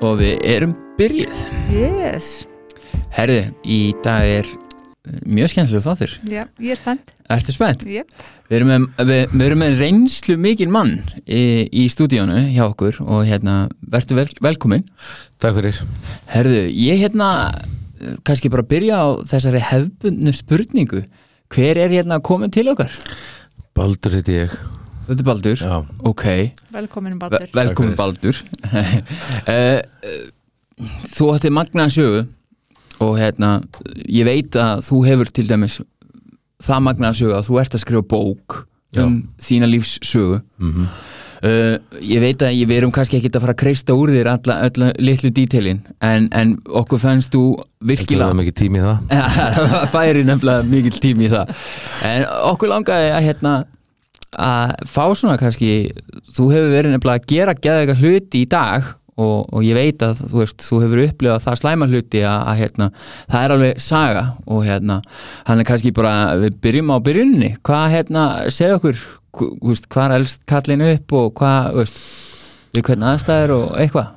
og við erum byrjuð. Yes, Herði, í dag er eh, mjög skemmtilegu þáttur. Já, ég er spennt. Ertu spennt? yep. Við erum með, við, við erum með reynslu mikil mann í, í stúdíónu hjá okkur og hérna, verður vel, velkomin. Takk fyrir. Herðu, ég hérna eh, kannski bara byrja á þessari hefbundnu spurningu. Hver er hérna komin til okkar? Baldur heiti ég Þetta er Baldur. Já, Ok, Velkomin Ve Baldur. velkomin Takk Baldur. Uh, Þú ætti magna sögu og hérna ég veit að þú hefur til dæmis það magna sögu að þú ert að skrifa bók Já. um þína lífs sögu mm uh, ég veit að ég verum kannski ekki að fara að kreista úr þér alla, alla litlu dítelin en, en okkur fannst þú Heldur það virkilega mikið tími í það? það færi nefnilega mikill tími í það. En okkur langaði að hérna að fá svona kannski þú hefur verið nefnilega að gera geða hluti í dag og, og ég veit að þú veist, þú hefur upplifað það slæma hluti að, að hérna, það er alveg saga og hérna, hann er kannski bara við byrjum á byrjunni, hvað hérna segja okkur, hvað er elst kallin upp og hvað, veist við hvernig aðstæður og eitthvað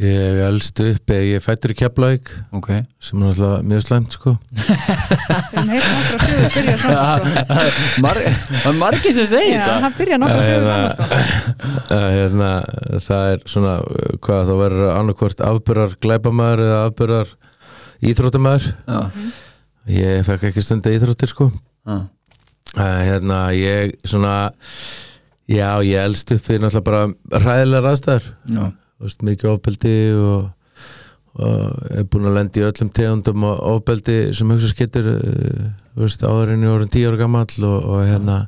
Ég elst upp eða ég fættur í Keflavík ok. sem er náttúrulega mjög slæmt sko. Sko. Það er margir sem segir þetta. hann byrja nokkra Eh, sögur hérna, sko. hérna, Það er svona hvað þá verður annarkvort afbyrðar glæpamaður eða afbyrðar íþróttamæður Ég fekk ekki stundi íþróttir sko. Uh, Hérna ég svona Já, ég elst upp í náttúrulega bara ræðilega aðstæður. Já, veist, mikið ofbeldi og, og er búin að lenda í öllum tegundum og ofbeldi sem hugsa skittur þú veist, áður en ég voru tíu ára gamall og, og hérna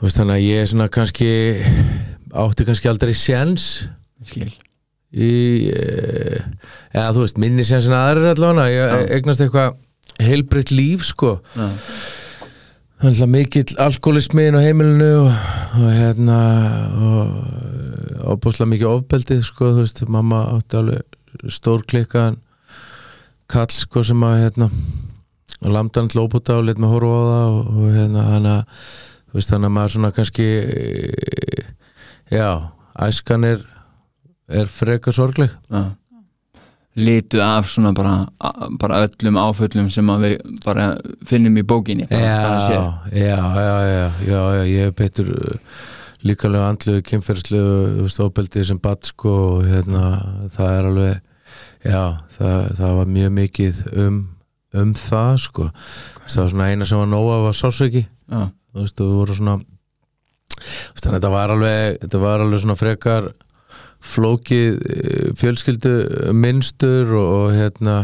veist, þannig að ég er svona kannski átti kannski aldrei séns skil. í eh, eða þú veist, minni séns en aðrir allavega, ég eignast eitthvað heilbritt líf sko. Já, Þannig að mikill alkoholismi inn á heimilinu og, og hérna og opbúslega mikið ofbeldið sko, þú veist, mamma átti alveg stór klikkaðan kall sko sem að hérna lamda hann til óbúta og lit með horfa á það og, og hérna að þú veist þannig að maður svona kannski já, æskan er er frekar sorgleg. Já Litu af svona bara, bara öllum áföllum sem við bara finnum í bókinni bara já, já, já, já, ég betur líkalega andluðu, kynferðslegu þú veist, óbeldi sem bat sko og hérna, það er alveg já, það, það var mjög mikið um, um það sko. Það var svona eina sem var nóga var sásauki, Já, þú veist, þú voru svona þannig að þetta var alveg þetta var alveg svona frekar flókið eh, fjölskyldu minnstur og, og hérna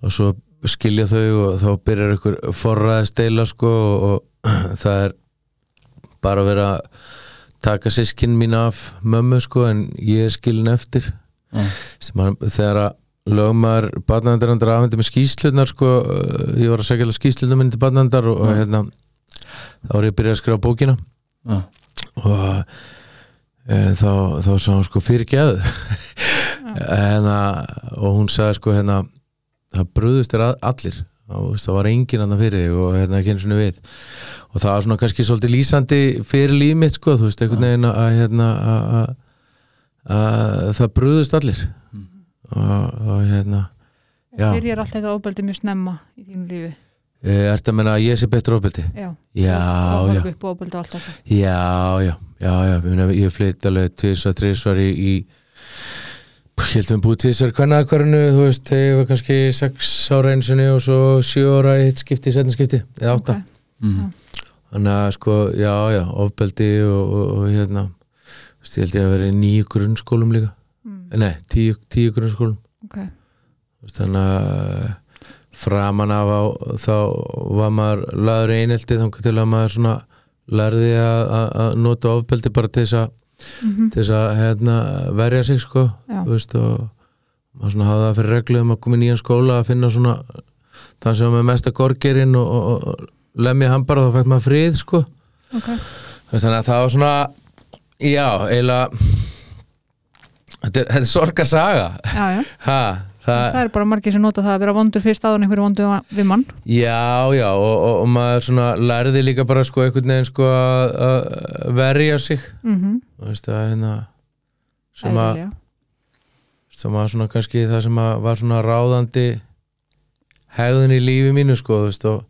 og svo skilja þau og þá byrjar ykkur forræðist deila sko og, og það er bara að vera að taka sískinn mín af mömmu sko en ég er skilin eftir. Sem að þegar að lögmaður barnavendar afhendur með skýslunar sko, ég var að segja skýslunar minni til barnavendar og, og Já. hérna þá var ég að byrja að skrifa bókina. Já, og e, þá, þá sá hún sko fyrir geðu. Hérna, og hún sagði sko hérna það bröðust að- allir. Og, það var enginn annar fyrir þig og hérna ekki einu svona við. Og það var svona kannski svolítið lýsandi fyrir líf mitt sko þú veist einhvern veginn að hérna að- að- að það bröðust allir. Og, og hérna já, Byrjar allt þetta ofbeldi mjög snemma í þínu lífi e, ertu að menna að ég sé betur ofbeldi Já, já, og já. horfa upp á ofbeldi þetta. Já, já, já, já, ég, ég flytt alveg tvisvar, þrisvar í, í ég held að við búið tvisvar hvernig að hvernu, þú veist, þegar ég var kannski sex ára einsinni og svo sjö ára í hitt skipti, setna skipti, eða átta. Ok. mhm, þannig að sko, já, já, ofbeldi og, og, og hérna þú veist, ég held ég að vera í nýju grunnskólum líka. Mm, nei, tíu, tíu grunnskólum. Ok. Þú veist, þannig að framan af á þá var maður laður einelti þannig til að maður svona lærði að, nota ofbeldi bara til þess að Mhm. til þess að hérna, verja sig sko veist og maður svona hafa það fyrir reglu um að koma í nýjan skóla að finna svona þann sem með mesta gorgerinn og, og, og lemja hann bara þá fætt maður frið sko. Ok. Þú veist, þannig að það var svona já, eiginlega þetta er, er sorgarsaga. Já, já, ha, það, það er bara margir sem nota það að vera vondur fyrst áður en einhverju vondur við mann. Já, já, og, og, og maður lærði líka bara sko einhvern veginn sko að að verja sig. Mm þú veist að hérna sem að, veist, það var svona kannski það sem að var svona ráðandi hegðun í lífi mínu sko, og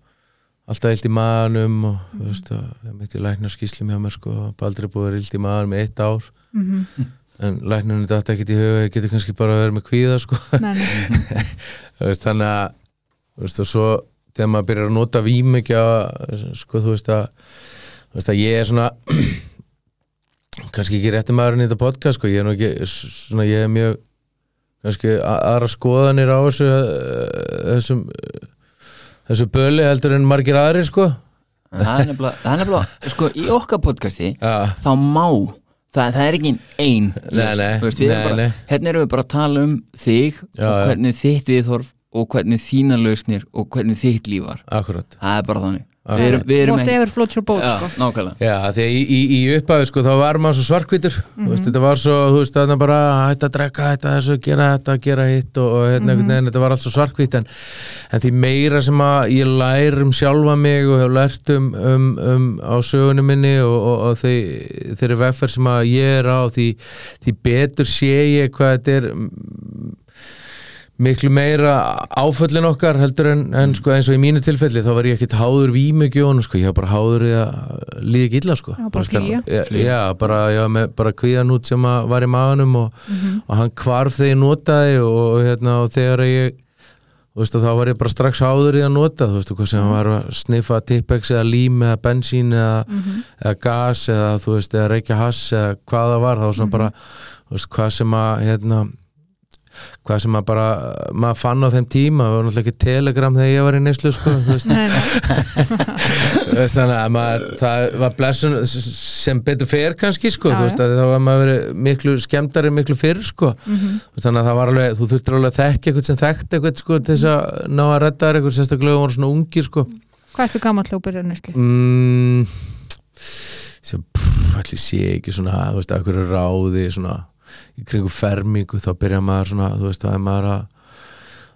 alltaf illt í maðanum og þú veist, og ég mitt í læknar skýslum hjá mér sko, aldrei búið illt í maðanum í eitt ár. Mhm. En læknarinn þetta ekkert í huga ég getur kannski bara að vera með kvíða sko. Nei, nei. Veist, þannig að þú veist, svo þegar maður byrjar að nota vímekja sko þú veist að þú veist að ég er svona kannski ekki rétti maðurinn í þetta podcast sko, ég er nú ekki svona, ég er mjög kannski aðra skoðanir á þessu eh, þessum þessu böli heldur en margir aðrir sko. Það er nefnilega, sko, í okkar podcasti Já, þá má það, það er ekki ein Nei, nei, Þú veist, við erum nei, bara, nei. hérna erum við bara að tala um þig Já, og hvernig þitt viðhorf og hvernig þína lausnir og hvernig þitt líf var. Akkurat. Það er bara þannig við erum, við erum Whatever floats your boat já, sko. nákvæmlega. Já, því að í, í, í upphafi sko, þá var maður svo svarkvítur þú veist, þetta var svo, þú veist, þarna bara hætta að drekka, hætta þessu, gera þetta, gera hitt og, og hérna, einhvern veginn, þetta var allt svo svarkvít en, en því meira sem að ég lær um sjálfa mig og hef lært um, um, um á sögunni minni og, og, og þeirri vegferð sem að ég er á því, því betur sé ég hvað þetta er mm, miklu meira áföllin okkar heldur en, en sko, eins og í mínu tilfelli þá var ég ekkit háður vímugjónu sko, ég var bara háður í að líða ekki illa sko. Já, bara flýja. Já, bara, já, með, bara kvíðan út sem að var í maðunum og, og hann hvarf þegar ég notaði og, og, hérna, og þegar ég þú veist, þá var ég bara strax háður í að nota þú veist, hvað sem var að sniffa tippex eða lím eða bensín eða, eða gas eða þú veist, eða reykja hass eða hvað það var, þá var svona bara þú veist, hvað sem að hérna, hvað sem að bara maður fann á þeim tíma, það var náttúrulega ekki telegram þegar ég var í neyslu sko, þannig að maður, það var blessun sem betur fer kannski sko, þú veist þá var maður verið miklu skemmtari miklu fyrr sko. Mhm. þannig að það var alveg, þú þurftir alveg að þekka eitthvað sem þekkti eitthvað sko til þess að ná að redda þér eitthvað sérstaklega og voru svona ungir sko. Hvað ertu gamall þegar þú byrjar neyslu? mm, allir sé ekki svona, þú veist, í kringu fermingu þá byrja maður svona, þú veist, að er maður að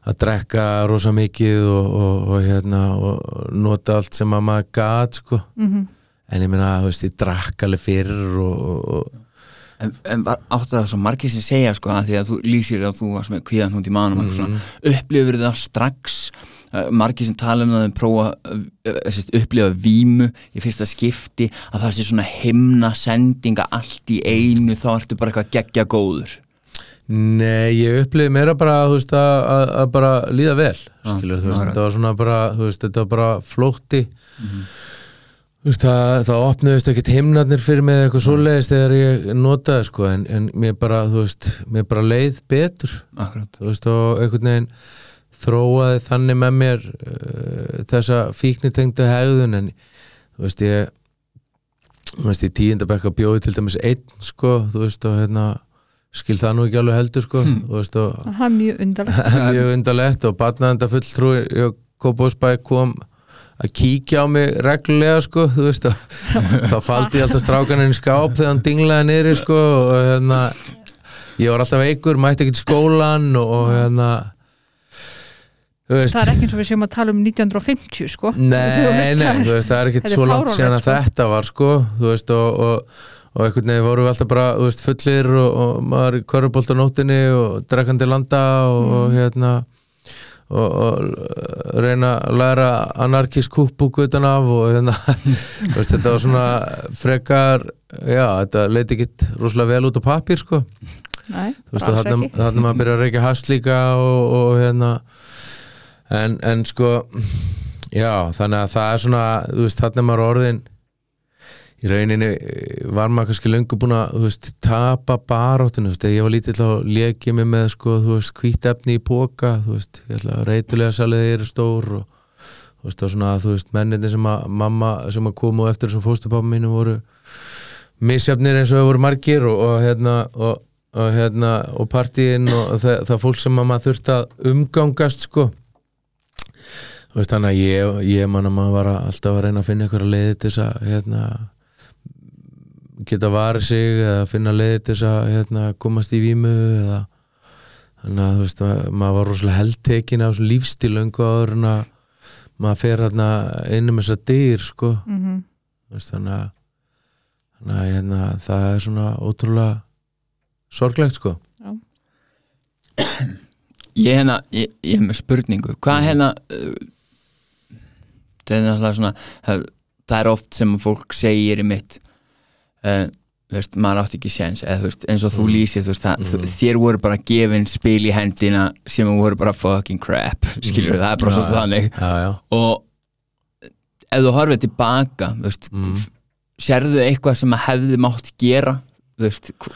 að drekka rosa mikið og, og, og hérna og nota allt sem að maður gat sko Mm en ég meina, þú veist, ég drakk alveg fyrir og, og, og en, en var- áttu það svo margir sem segja sko að því að þú lýsir að þú varst með kvíðan húnd í manum mm. -hmm. upplifur það strax margir sem tala um að prófa uh, upplifa vímu í fyrsta skipti að það sé svona himna sendinga allt í einu þá ertu bara eitthvað geggja góður. Nei, ég upplifði meira bara veist, að, að, að bara líða vel skilur, þú veist, þetta var svona bara veist, þetta var bara flótti. Þú veist, það, það opnuðist ekkert himnarnir fyrir mig eitthvað svoleiðis þegar ég notaði sko, en, en mér bara, bara leið betur, og einhvern veginn þróaði þannig með mér uh, þessa fíknitengdu hegðun en þú veist, ég þú veist, í tíundabekka bjóði til dæmis einn, sko, þú veist, og hérna skil það nú ekki alveg heldur, sko þú veist, og Það er mjög undarlegt. mjög undarlegt og batnaðenda fulltrúi ég Kópásbæ kom að kíkja á mig reglulega sko, þú veist og þá faldi ég alltaf strákaninn í skáp þegar hann dinglaði niður sko og hérna ég var alltaf veikur, mætti ekki til skólan og, og hérna veist Það er ekki eins og við séum að tala um 1950 sko Nei, veist, nei, það er- þú veist, það er ekkert er svo langt síðan að sko. þetta var sko, þú veist, og, og, og einhvern veginn vorum við alltaf bara, þú veist, fullir og, og maður í körfubolt á nóttinni og drekkandi landa og, og Mm. hérna og, og reyna að læra anarkist kúkbúk utan af og hérna, þú veist, þetta var svona frekar, já, þetta leiti ekkit rosalega vel út á pappír, sko Nei, alls þarna, ekki þarna maður byrja að reykja hass líka og, og hérna en, en sko já, þannig að það er svona þú veist, þarna er maður orðin í rauninni eh, var maður kannski löngu búin að, þú veist, tapa baróttinu, þú veist, ég var lítill lék ég mig með, sko, þú veist, hvít efni í póka, þú veist, ég ætla að reytulega salið eru stór og þú veist, og svona, þú veist, menninni sem að mamma sem að komu eftir þessum fóstupappa mínu voru misjafnir eins og þau voru margir og, og hérna og, og hérna og partíin og það, það fólk sem að maður þurfti að umgangast sko veist þannig að ég, ég man að maður var að- alltaf að reyna að finna einhverja leiði til þess að hérna geta varið sig eða finna leiði til þess að hérna, komast í vímu eða þannig að þú veist að maður var rosalega heldtekin af lífstílöngu áður en að maður fer hérna inn um þessa dyr sko Mhm. Þú veist, þannig að, þannig að hérna, það er svona ótrúlega sorglegt sko Ég hérna, ég, ég er með spurningu Hvað Mhm. hérna uh, er svona það, er oft sem fólk segir í mitt uh, veist, maður átti ekki séns eins og þú Mhm. lýsir þú veist, það, þú, þér voru bara gefin spil í hendina sem voru bara fucking crap skilur það er bara svolítið þannig. Já, já, og ef þú horfið tilbaka veist, Mm. sérðu eitthvað sem að hefði mátt gera þú veist, hv-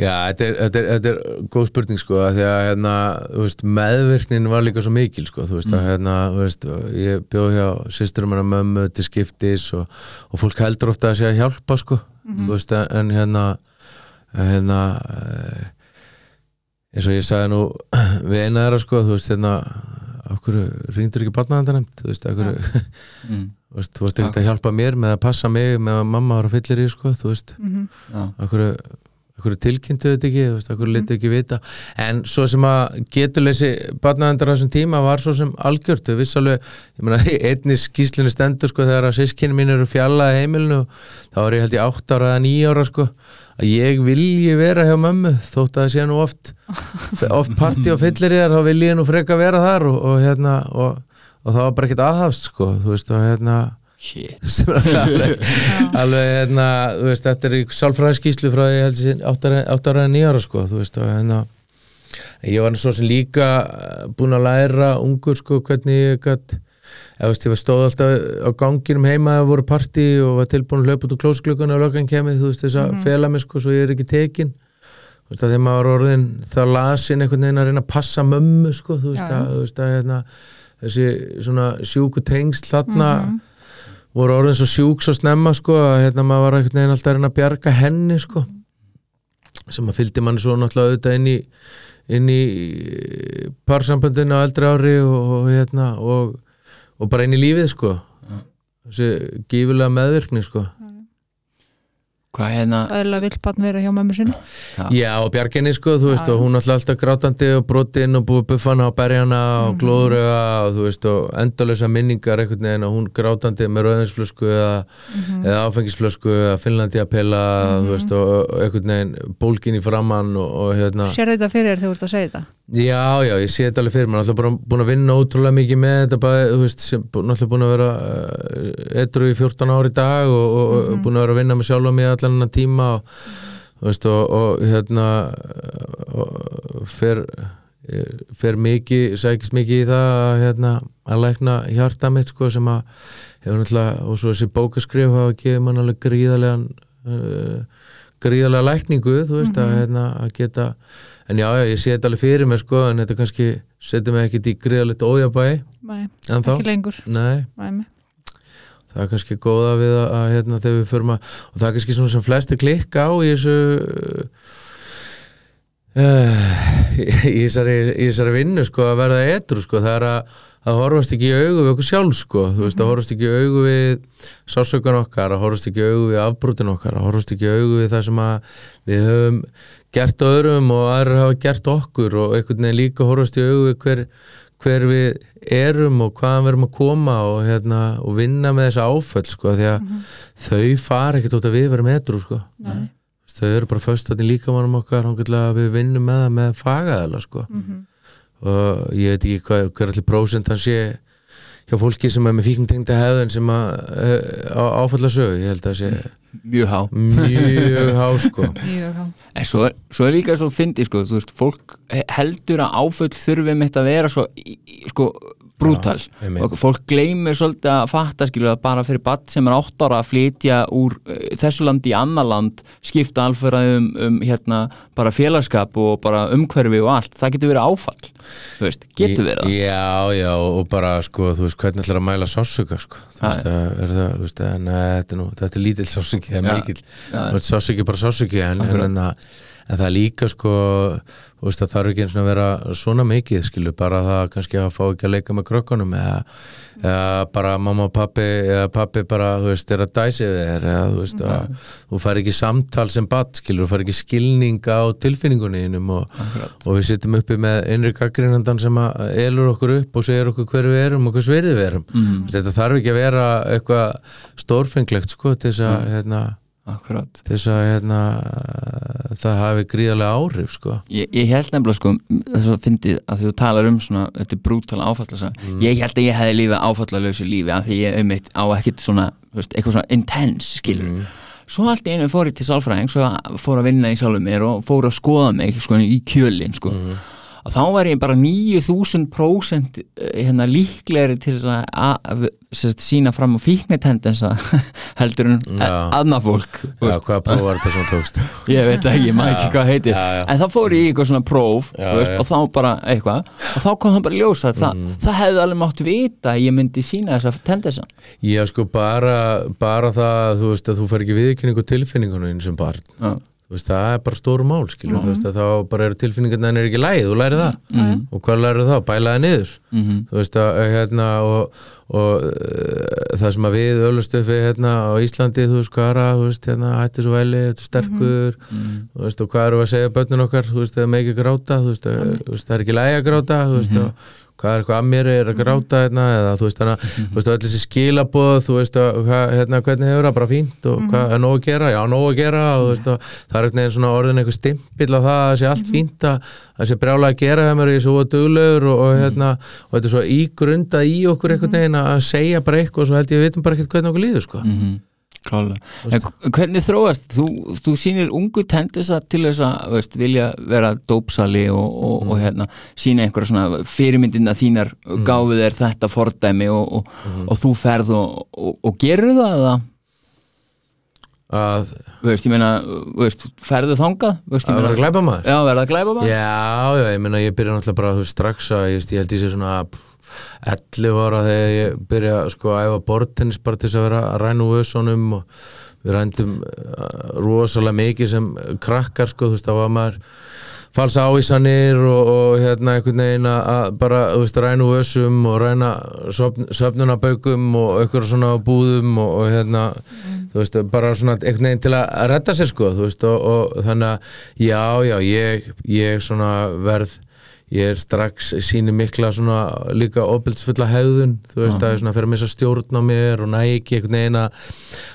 já þetta, er, þetta, er, þetta er góð spurning sko því að hérna, veist, meðvirknin var líka svo mikil sko, þú veist, að hérna, veist, ég bjóð hjá systurum hennar mömmu til skiptis og, og fólk heldur ofta að sé að hjálpa sko, þú veist, en hérna hérna eh, eins og ég sagði nú við eina þeirra sko, þú veist, hérna hverju rýndur ekki barnaðandanemt þú veist, af hverju mm, Þú veist, þú veist ekki að hjálpa mér með að passa mig með að mamma var að fyllir í sko, þú veist. Mhm. já, akkur tilkynntu þetta ekki? Akkur litu ekki vita? En svo sem að geturleysi barnaðendar á þessum tíma var svo sem algjört. Við viss alveg, ég meina, einni skýslinu stendur sko þegar að sískinni mín eru fjallaði heimilinu. Þá var ég held ég 8 ára eða 9 ára sko að ég vilji vera hjá mömmu þótt að það sé nú oft oft parti og fyllir ég þar þá vil ég nú freka vera þar og, og hérna og, og það var bara ekkert aðhafst sko þú veist og hérna shit. Alveg, alveg hérna, þú veist, þetta er í sálfræðskíslu frá því, ég held sér, 8 ára en 9 ára, sko, þú veist, og hérna ég var svo sem líka eh, búinn að læra ungur, sko, hvernig ég gætt eða veist, ég var stóð alltaf á ganginum heima að voru partí og var tilbúin að hlaupa út úr klósklukkan og löggan kemið, þú veist, þess að fela mig, sko, svo ég er ekki tekin þú veist, að þegar maður var orðin þá lasin einhvern veginn að reyna að passa mömmu, sko, þú veist, já. að, þú veist, að hérna, þessi svona sjúku tengsl þarna voru orðin svo sjúk svo snemma sko að hérna maður var einhvern veginn alltaf að reyna að bjarga henni sko. Sem að fylgdi mann svo náttúrulega auðvitað inn í inn í parsamböndinu á eldri ári og, og hérna og, og bara inn í lífið sko. Þessi gífulega meðvirkni sko hvað hérna? Æðilega vill barn vera hjá mömmu sinni. Já, Já, og bjarginni sko, þú veist, og hún alltaf alltaf grátandi og brotin og búið buffana og berjana og glóðröga og þú veist, og endalösa minningar einhvern veginn og hún grátandi með rauðinsflösku eða, eða áfengisflösku eða Finnlandi að pela, þú veist, og, einhvern veginn bólkin í framann og, og hérna, Sér þetta fyrir þér þegar þú ert að segja þetta já, já, ég sé þetta alveg fyrir, maður er alltaf búin að vinna ótrúlega mikið með þetta, bara, þú veist, sem bú- náttúrulega búin að vera uh, edru í 14 ári í dag og, og, og búin að vera að vinna með sjálfa mig allan hennar tíma og þú veist, og, og hérna og fer fer mikið, sækist mikið í það að, hérna, að lækna hjarta mitt sko sem að hefur náttúrulega og svo þessi bókaskrif hafa gefið mann alveg gríðarlegan uh, gríðarlega lækningu þú veist að, hérna, að geta en já, já, ég sé þetta alveg fyrir mér sko en þetta kannski setur mig ekkit í gríðarlegt ójabæi Nei, en þá, ekki lengur. Nei. Nei, það er kannski góða við að, að hérna, þegar við förum að, og það er kannski svona sem flesti klikka á í þessu uh, í, í, þessari, í þessari vinnu sko að verða etru sko, það er að að horfast ekki í augu við okkur sjálf sko. Þú veist, að horfast ekki í augu við sásökan okkar, að horfast ekki í augu við afbrutin okkar, að horfast ekki í augu við það sem að við höfum gert öðrum og aðrir hafa gert okkur og einhvern veginn líka horfast í augu við hver, hver við erum og hvaðan við erum að koma og, hérna, og vinna með þessa áföll sko, því að þau fara ekkert út að við verum etru sko. Nei. Þau eru bara föstatinn líka mannum okkar við vinnum með það með fagaðala sko. og ég veit ekki hvað, hver allir prósent hann sé hjá fólki sem er með fíkningtengda hefðin sem að á, áfalla sögu, ég held að það sé mjög há. Mjög há sko. Mjög há. En svo er, svo er líka svo fyndi sko, þú veist, fólk heldur að áföll þurfi mitt að vera svo í- í- sko, brútal. Og fólk gleymir svolítið að fatta skilur að bara fyrir badd sem er átt ára að flytja úr uh, þessu landi í annar land skipta alfæraði um, hérna bara félagskap og bara umhverfi og allt, það getur verið áfall þú veist, getur verið. Það Já, já, og bara sko, þú veist, hvernig ætlar að mæla sásuga sko, þú veist, að, er það, þú veist, en þetta er nú, þetta er lítill sásugi, það er mikill, sásugi er bara sásugi, en, en, en, að- en það er líka sko, veist, það þarf ekki eins og að vera svona mikið, skilu, bara það kannski að fá ekki að leika með krökkunum eða, eða bara mamma og pappi eða pappi bara, þú veist, er að dæsi við þér eða, þú veist, að þú fær ekki samtal sem badd, skilur, þú fær ekki skilning á tilfinningunniðinum og, og við sittum uppi með einri gaggrinandan sem elur okkur upp og segir okkur hver við erum og hvers verið við erum. Mhm. þetta þarf ekki að vera eitthvað stórfenglegt sko til þess að hérna, akkurat. Til þess að hérna, það hafi gríðarlega áhrif sko. Ég, ég held nefnilega sko þess að fyndið að þú talar um svona þetta er brútal áfallasa. Ég held að ég hefði lífið áfallalösu lífi af því ég eitt á ekkit svona þú veist, eitthvað svona intense skilur svo allt einu fór ég til sálfræðing svo fór að vinna í sjálfum mér og fór að skoða mig sko í kjölin sko og þá var ég bara 9000% hérna líklegri til að, að sína fram á fíknitendensa heldur en Já. annað fólk Já, hvaða próf var þetta sem tókst? ég veit ekki, maður ekki hvað heitir Já, já. en þá fór ég í eitthvað svona próf Já, veist, og þá bara eitthvað og þá kom það bara að ljósa Þa, það hefði alveg mátt vita að ég myndi sína þessa tendensa Já, sko, bara, bara það þú veist, að þú fær ekki viðkynningu tilfinningunum sem barn Já. Þú veist, það er bara stóru mál, skilur þú veist, þá bara eru tilfinningarna en er ekki lægið, þú læri það. Og hvað læri þá, bælaði niður. Mhm. þú veist, að, hérna og, og uh, það sem að við öllust uppi hérna á Íslandi, þú veist, hvað er að hérna, hættu svo væli, þetta sterkur þú veist, og hvað eru að segja börnin okkar það er ekki gráta, það er ekki lægi að gráta, þú veist, og hvað er eitthvað að mér er að gráta hérna, eða þú veist, þannig, að, þú veist, öll þessi skilaboð þú veist, að, hvað, hérna, hvernig hefur það bara fínt og hvað er nóg að gera, já, nóg að gera og þú veist, og það er einhvern veginn svona orðin einhver stimpill á það að það sé allt fínt að það sé brjálega að gera hjá mér er svo duglegur og, og hérna, og þetta er svo ígrunda í okkur einhvern veginn að segja bara eitthvað og svo held ég við vitum bara ekkert hvernig okkur líður, sko. Mm hvernig þróast, þú, þú sýnir ungu tendisa til þess að veist, vilja vera dópsali og, og, og hérna, sína einhverja svona fyrirmyndina þínar gáfið er þetta fordæmi og, og, og þú ferð og, og, og gerur það eða, að, veist, ég meina, veist, ferðu þangað, veist, að vera meina, glæpa maður já, verða að glæpa maður Já, já, ég meina ég byrja náttúrulega bara strax að ég, held ég sé svona pff, 11 ára þegar ég byrja sko að æfa bortennis bara til þess að vera að ræna úr vössunum og við rændum uh, rosalega mikið sem krakkar sko, þú veist, þá var maður falsa ávísanir og, og hérna einhvern veginn að- bara, þú veist, ræna úr vössum og ræna söfn, söfnunabaukum og eitthvað svona búðum og, og hérna þú veist, bara svona einhvern veginn til að redda sér sko, þú veist, og, og þannig að já, já, ég, ég svona verð ég er strax síni mikla svona líka opildsfulla hefðun þú veist að ég svona fyrir að missa stjórn á mér og næ ekki einhvern veginn að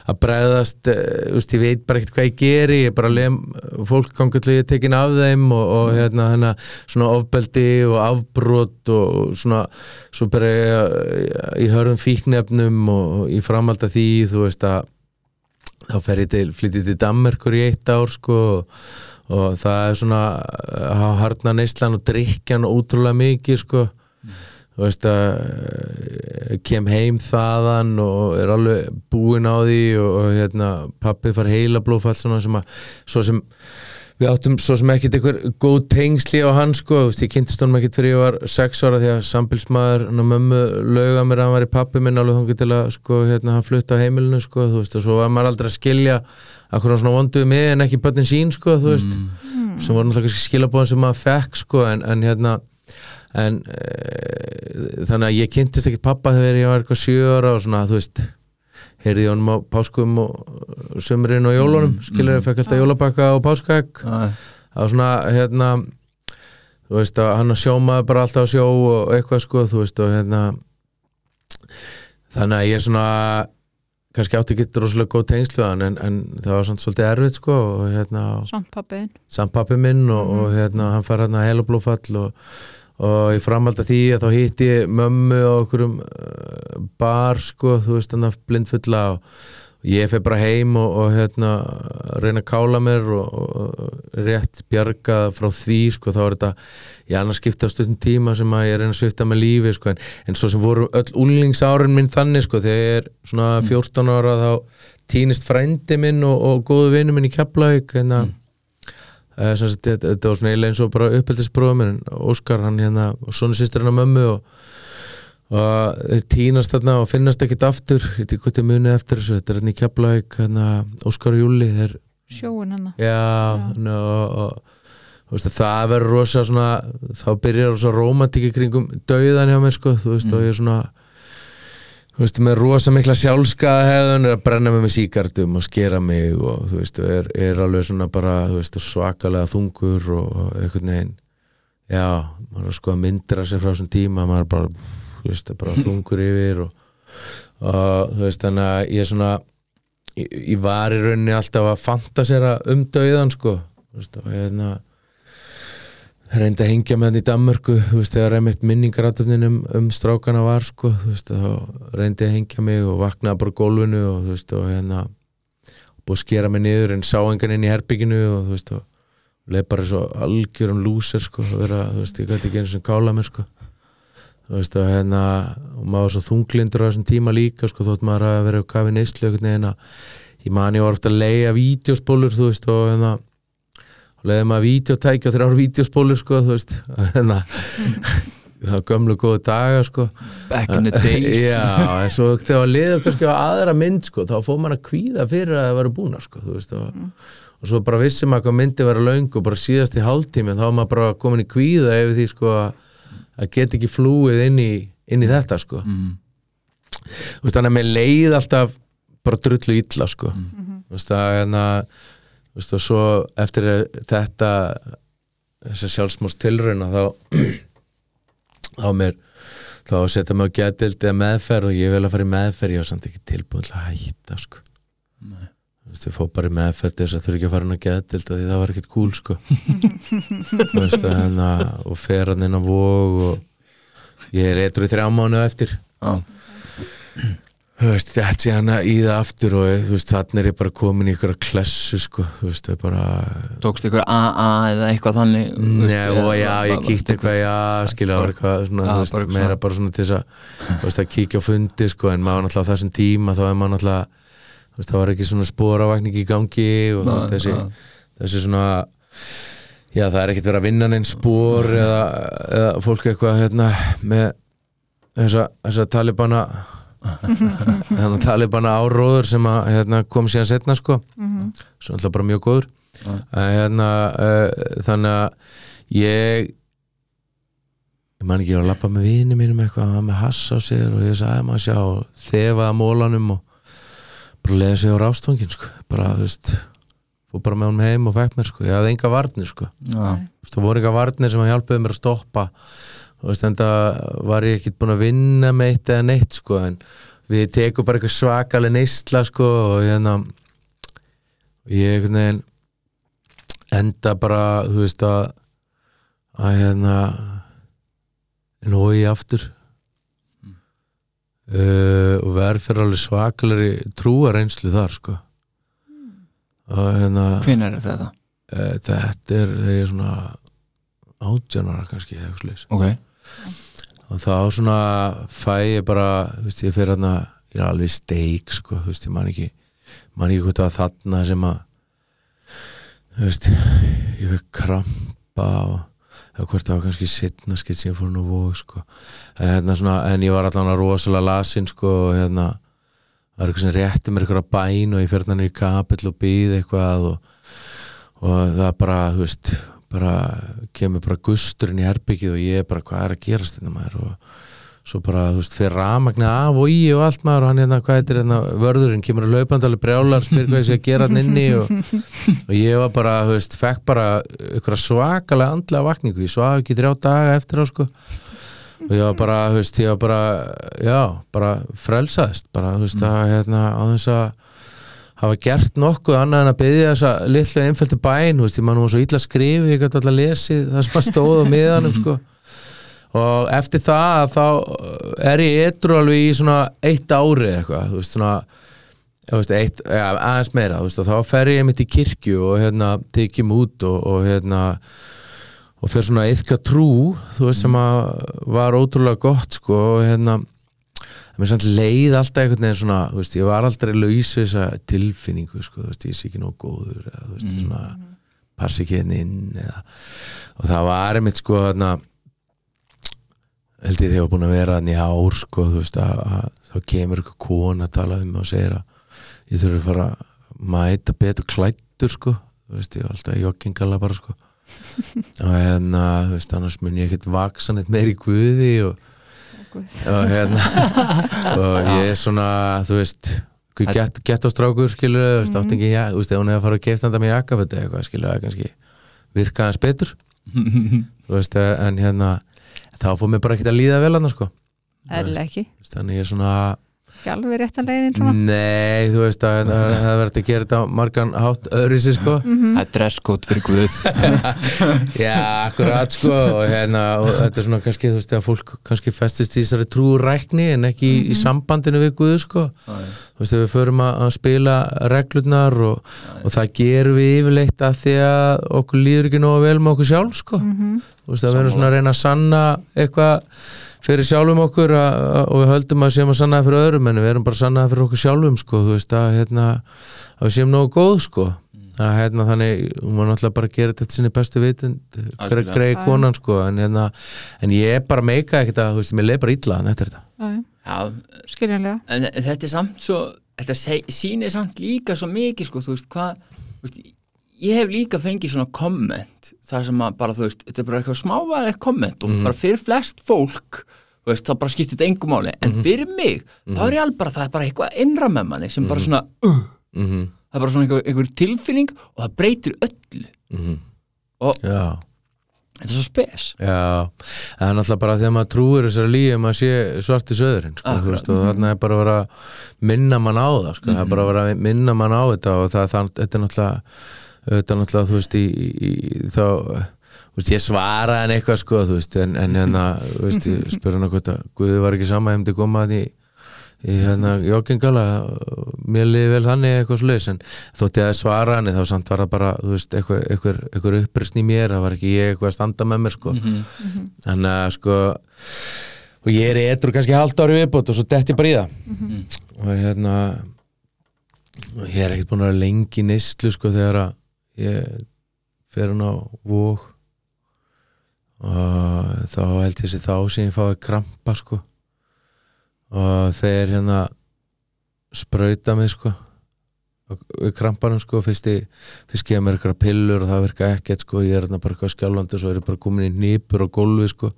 að bregðast, eh, þú veist, ég veit bara ekkert hvað ég geri, ég bara lem fólk kangull ég tekin af þeim og, og hérna, hérna svona ofbeldi og afbrot og svona svo bara ég í hörðum fíknefnum og í framhald af því, þú veist að þá fer ég til, flyttið til Danmerkur í eitt ár sko og, og það er svona að harna neyslan og drikjan ótrúlega mikið sko. Þú veist að eh, kem heim þaðan og er alveg búinn á því og, og hérna pappi far heila blófall sem að svo sem við áttum svo sem ekkit einhver góð tengsli á hann sko, þú veist, ég kynntist honum ekkit fyrir ég var sex ára því að sambilsmaður hann og mömmu lauga mér að hann var í pappi minn alveg þangið til að sko, hérna, hann flutta á heimilinu sko, þú veist, og svo var maður aldrei að skilja akkur hann svona vonduði mig en ekki börnin sín sko, þú veist, sem voru náttúrulega kannski skilabóðan sem maður fekk sko, en, en hérna en e, þannig að ég kynntist ekkit pappa þegar ég var eitthvað heyrði ég honum á páskum og sömurinn og jólunum, skilur ég fekk alltaf jólabakka og páskaegg. Það var svona hérna þú veist að hann að sjómaði bara alltaf að sjó og eitthvað sko þú veist og hérna þannig að ég svona kannski átti ekki rosalega góð tengslu við hann en, en það var svona svolítið erfitt sko og hérna samt pappiðin samt pappi minn og, og hérna hann fær hérna heilablófall og, og í framhald af því að þá hitti ég mömmu á okkurum uh, bar sko, þú veist hann að blindfulla og ég fyrir bara heim og, og hérna reyna að kála mér og, og rétt bjarga frá því sko, þá er þetta ég annars skipta á stundum tíma sem að ég reyna að svifta með lífi sko, en, en svo sem voru öll úlingsárin minn þannig sko, þegar ég er svona 14 ára þá týnist frændi minn og, og góðu vinnu minn í Keflavík hérna Eh, sagt, þetta, þetta var svona eiginlega eins og bara uppeldisbróðum minn, Óskar hann hérna og svona sýstir hann að mömmu og, og þeir tínast þarna og finnast ekkit aftur, ég veit ekki hvað þið munið eftir þessu, þetta er hérna í Keflavík hérna, Óskar og Júli, þeir sjóin hennar. Já, já. og, og þú veist, það verður rosa svona þá byrjar rosa rómatíki kringum dauðan hjá mér sko, þú veist, og ég er svona þú veist, með rosa mikla sjálfskaða hefðun er að brenna með mig síkartum og skera mig og þú veist, er, er alveg svona bara, veist, svakalega þungur og, einhvern veginn. Já, maður er sko að myndra sér frá þessum tíma, maður er bara veist, bara þungur yfir og, og þú veist, þannig að ég er svona ég, ég var í rauninni alltaf að fantasera um dauðan sko. Þú veist, og hérna reyndi að hengja með hann í Danmörku þú veist, þegar einmitt minningarátöfnin um, um strákana var sko, þú veist, þá reyndi að hengja mig og vaknaði bara gólfinu og þú veist, og hérna búið að skera mig niður en sá engan inn í herbygginu og þú veist, og leið bara svo algjörum lúser sko, vera, þú veist, ég gæti ekki einu sem kála mig sko. Þú veist, og hérna og maður var svo þunglindur á þessum tíma líka sko, þótt maður að vera á kafi neyslu einhvern veginn að ég man ég var ofta að leiða vídeospólur, þú veist, og hérna og leiði maður vídeotæki og þrjár vídeospólur sko, þú veist. Hérna, það var gömlu góðu daga sko. Back in the days. Já, en svo þegar að liða kannski á aðra mynd sko, þá fór maður að kvíða fyrir að það væri búna sko, veist og, og svo bara vissi maður hvað myndi vera löng og bara síðast í hálftími þá var maður bara komin í kvíða ef því sko að geta ekki flúið inn í, inn í þetta sko. Mm. veist, þannig að mér leið alltaf bara drullu illa sko. Þú veist, að veist, og svo eftir þetta þessi sjálfsmáls tilrauna þá þá mér þá setja mig á getild eða meðferð og ég vil að fara í meðferð ég var samt ekki tilbúin til að hætta sko Nei. þú veist, ég fór bara í meðferð þess að þurfi ekki að fara inn á getild því það var ekkert cool sko þú veist, að hérna og fer hann inn á vog og ég er eitthvað í þrjá mánu eftir Já. þú veist, þetta sé hann að í það aftur og veist, þannig er ég bara komin í ykkur klessu sko, þú veist, það er bara tókst ykkur AA eða eitthvað þannig Nei, og já, ég kíkti eitthvað, já, skilja, það var eitthvað svona, veist, bara meira bara svona til þess að, kíkja á fundi, sko, en maður náttúrulega á þessum tíma, þá er maður náttúrulega, þú veist, það var ekki svona spóravakning í gangi og Nei, þessi, þessi svona, já, það er ekkert verið að vinna neinn spór eða, eða fólk eitthvað, hérna, með þessa, þessa talibana, þannig talibana áróður sem að, hérna, kom síðan setna, sko, svo náttúrulega bara mjög góður. Að hérna uh, þannig að ég ég man ekki ég var að lappa með vini mínum eitthvað, var með hass á sér og ég sagði maður sjá þefaði að mólanum og bara leiði sig á rástfangin sko, bara þú veist fór bara með honum heim og fekk mér sko. Ég hafði enga varnir sko, það voru enga varnir sem að hjálpaði mér að stoppa en það var ég ekkert búin að vinna með eitt eða neitt sko, en við tekum bara eitthvað svakaleg neysla sko og hérna ég veginn enda bara, þú veist að að hérna nógi aftur. Uh, og verð fyrir alveg svakalegri trúareynslu þar sko. Og hérna hvenær er þetta? uh, þetta er þegar ég er svona átjánara kannski eða eitthvað slags ok, og þá svona fæ ég bara þú veist, ég fyrir hérna, ég er alveg steik sko, þú veist, ég man ekki man ekki hvað það var þarna sem að þú veist ég fekk krampa og eða hvort það var kannski setna skitt sem ég fór nú vóg sko. Hérna, en ég var allan að rosalega lasin sko og hérna það var eitthvað sem rétti mér eitthvað bæn og ég fyrir hann í kapill og býð eitthvað og, og það bara, þú veist bara kemur bara gusturinn í herbyggið og ég er bara, hvað er að gerast þetta maður? Og svo bara, þú veist, fyrir rafmagni af og í og allt maður og hann hérna, hvað heitir hérna vörðurinn, kemur að laupandali brjálar spyr hvað ég sé að gera hann inni og, og ég var bara, þú veist, fekk bara ykkur svakalega andlega vakningu. Ég svaf ekki í þrjá daga eftir á sko. Og ég var bara, þú veist, ég var bara já, bara frelsaðist bara, þú veist, að hérna, á þess að hafa gert nokkuð annað en að byggja þessa litlu einfæltu bæn, veist, ég man nú svo illa skrifi, ég gæti alltaf lesið það sem að stóð á miðanum, sko. Og eftir það þá er ég etru alveg í svona eitt ári eitthvað, þú veist, svona veist, eitt, ja, aðeins meira, veist, þá fer ég mitt í kirkju og hérna tekjum út og, og hérna og fer svona eitthvað trú, þú veist, sem að var ótrúlega gott, sko, og hérna mér samt leið alltaf einhvern veginn svona, þú veist, ég var aldrei laus við þessa tilfinningu, sko, þú veist, ég sé ekki nóg góður eða, þú veist, svona passi ekki henni inn eða, og það var einmitt, sko, þarna held ég þegar ég var búin að vera hann í ár, sko, þú veist, að, að þá kemur eitthvað kona að tala um mig og segir að ég þurfi að fara að mæta betur klættur, sko þú veist, ég var alltaf í joggingala bara, sko. Og hérna, þú veist, annars mun ég ekkert vaksa neitt meir í guði og og hérna. Og ég er svona, þú veist gett, gett á strákur, skilur þú veist, átt ekki, ja, þú veist, ef hún hefði að fara að keifta handa með jakkaföt eða eitthvað, skilur það kannski virka hans betur. Þú veist, en hérna þá fór mér bara ekkert að líða vel hann, sko. Eðlilega ekki. Þannig ég er svona ekki alveg rétt að leiðin svona? Nei, þú veist að það verður að gera þetta á margan hátt öðru sér sko. Mhm. Það er dresskót fyrir Guð. Já, akkurat sko og, hérna, og þetta er svona kannski þú veist að fólk kannski festist í þessari trúrækni en ekki í, í sambandinu við Guð sko. Þú veist að við förum að, að spila reglurnar og, og það gerum við yfirleitt að því að okkur líður ekki nógu vel með okkur sjálf sko. Þú veist að við erum svona að reyna að sanna eitthvað fyrir sjálfum okkur að, að, og við höldum að séum að sanna það fyrir öðrum en við erum bara að sanna það fyrir okkur sjálfum sko, þú veist að, hérna, að við séum nógu góð sko. Að hérna þannig, hún var náttúrulega bara að gera þetta sinni bestu vitund greið konan sko en, hérna, en ég er bara meika ekkert að, þú veist, mér leið bara illa en eftir þetta. Já, já, Já, skiljanlega. En þetta er samt svo þetta sýnir samt líka svo mikið sko, þú veist, hvað þú veist, ég hef líka fengið svona komment þar sem að bara, þú veist, þetta er bara eitthvað smávæðilegt komment og bara fyrir flest fólk veist, þá bara skiptir þetta engu máli. En fyrir mig, þá er ég alveg bara það er bara eitthvað innra með manni sem bara svona uh, mm -hmm. það er bara svona einhver, einhver tilfinning og það breytir öllu. Já, þetta er svo spes. Já. Það er náttúrulega bara þegar maður trúir þessari lífi maður sé svarti söðurinn sko, Akkurat. veist, og þarna er bara að vera að minna mann á það sko, það er bara að vera að minna mann á þetta og það, það þetta er náttúrulega þetta er náttúrulega, þú veist, í, í, í þá veist, ég svara en eitthvað sko, veist, en, en hérna spyrir hann hvort að Guði var ekki sama hefndi komað í, í hérna joggingala, mér liði vel þannig eitthvað sluðis, en þótt ég að svara hann þá samt var það bara, veist, eitthvað, eitthvað, eitthvað upprýstn í mér, það var ekki ég eitthvað að standa með mér sko, þannig að sko og ég er eitthvað kannski halvt ári viðbót og svo detti ég bara í það. Og hérna og ég er ekkert búin að vera lengi neyslu sko þegar að ég fer hann á vóg og þá held ég sér þá sem ég fái krampa sko. Og þeir hérna sprauta mig sko við krampanum sko. Fyrst, ég, gefa mér eitthvað pillur og það virka ekkert sko. Ég er hérna bara eitthvað skjálfandi og svo er ég bara komin í nýpur og gólfi sko.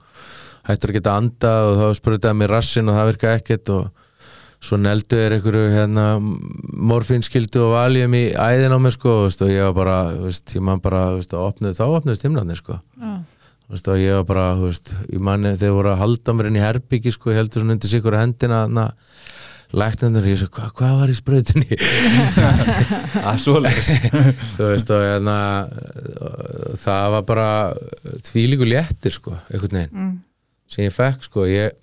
Hættur að geta andað og þá sprutaði mér rassin og það virka ekkert og svo neldu er einhverju hérna, morfinskildu og valjum í æðin á mig sko veist, og ég var bara, veist, ég man bara veist, að opnuð, þá opnuðist himnarnir sko. Veist, og ég var bara, ég manni þegar voru að halda mér inn í herbyggi sko, ég heldur svona undir sig ykkur hendina na, læknandur, ég svo, hva, hvað var í sprautinni Það er svoleiðis. Þú veist, og hérna það var bara tvílíku léttir sko, einhvern veginn mm. sem ég fekk sko, ég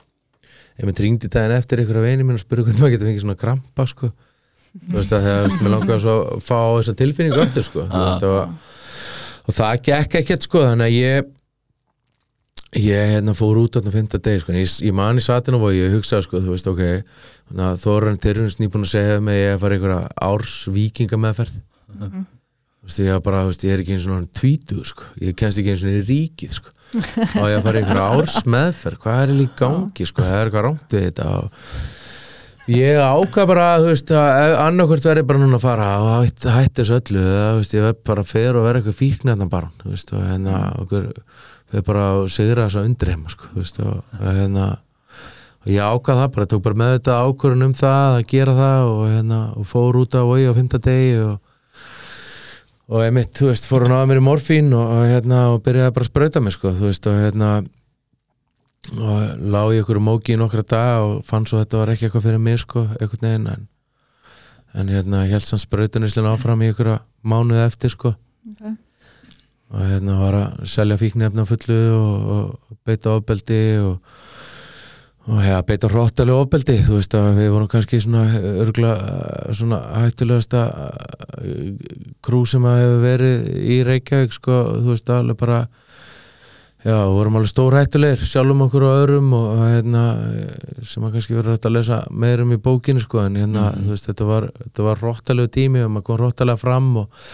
ég með ringdi daginn eftir ykkur af veginn minn og spurði hvernig maður getur fengið svona krampa sko. Þú veist að veist, mér langaði svo að fá þessa tilfinningu eftir sko. Veist, og, og það gekk ekkert sko þannig að ég ég hérna fór út þarna fynda deg sko, ég, ég man í satinu og ég hugsaði sko, þú veist, ok að Þóran Tyrfins nýbúin að segja með ég að fara einhverja árs vikinga meðferð þú veist, ég bara, þú veist, ég er ekki eins og svona tvítu sko, ég kennst ekki eins og í ríkið sko og ég að fara einhverja árs meðferð hvað er líka gangi, sko, það er eitthvað rámt við þetta og ég ákvað bara, þú veist, að annarkvort verði bara núna að fara og hætti hætt þessu öllu eða, þú veist, ég verð bara að fer og verða eitthvað fíknarna bara, þú veist, og hérna okkur, við bara að sigra þess að undreima, sko, þú veist, og og hérna og ég ákvað það bara, tók bara með þetta ákvörun um það að gera það og hérna, og fór út á vegi á fymta degi og og einmitt, þú veist, fór hann á mér í morfín og, og hérna, og byrjaði bara að sprauta mig sko, þú veist, og hérna og lá ég ykkur móki í nokkra dag og fann svo að þetta var ekki eitthvað fyrir mig sko, einhvern veginn en, en hérna, ég held sann sprautunislega áfram í ykkur mánuði eftir sko Ok. og hérna var að selja fíknefna fullu og, og beita ofbeldi og og ja, beita róttalega ofbeldi þú veist að við vorum kannski svona örgla svona hættulegasta krú sem að hefur verið í Reykjavík sko, þú veist alveg bara já, vorum alveg stór hættulegir sjálfum okkur og öðrum og hérna, sem að kannski verður hægt að lesa meirum í bókinu sko, en hérna, þú veist, þetta var, þetta var róttalegu tími og maður kom róttalega fram og,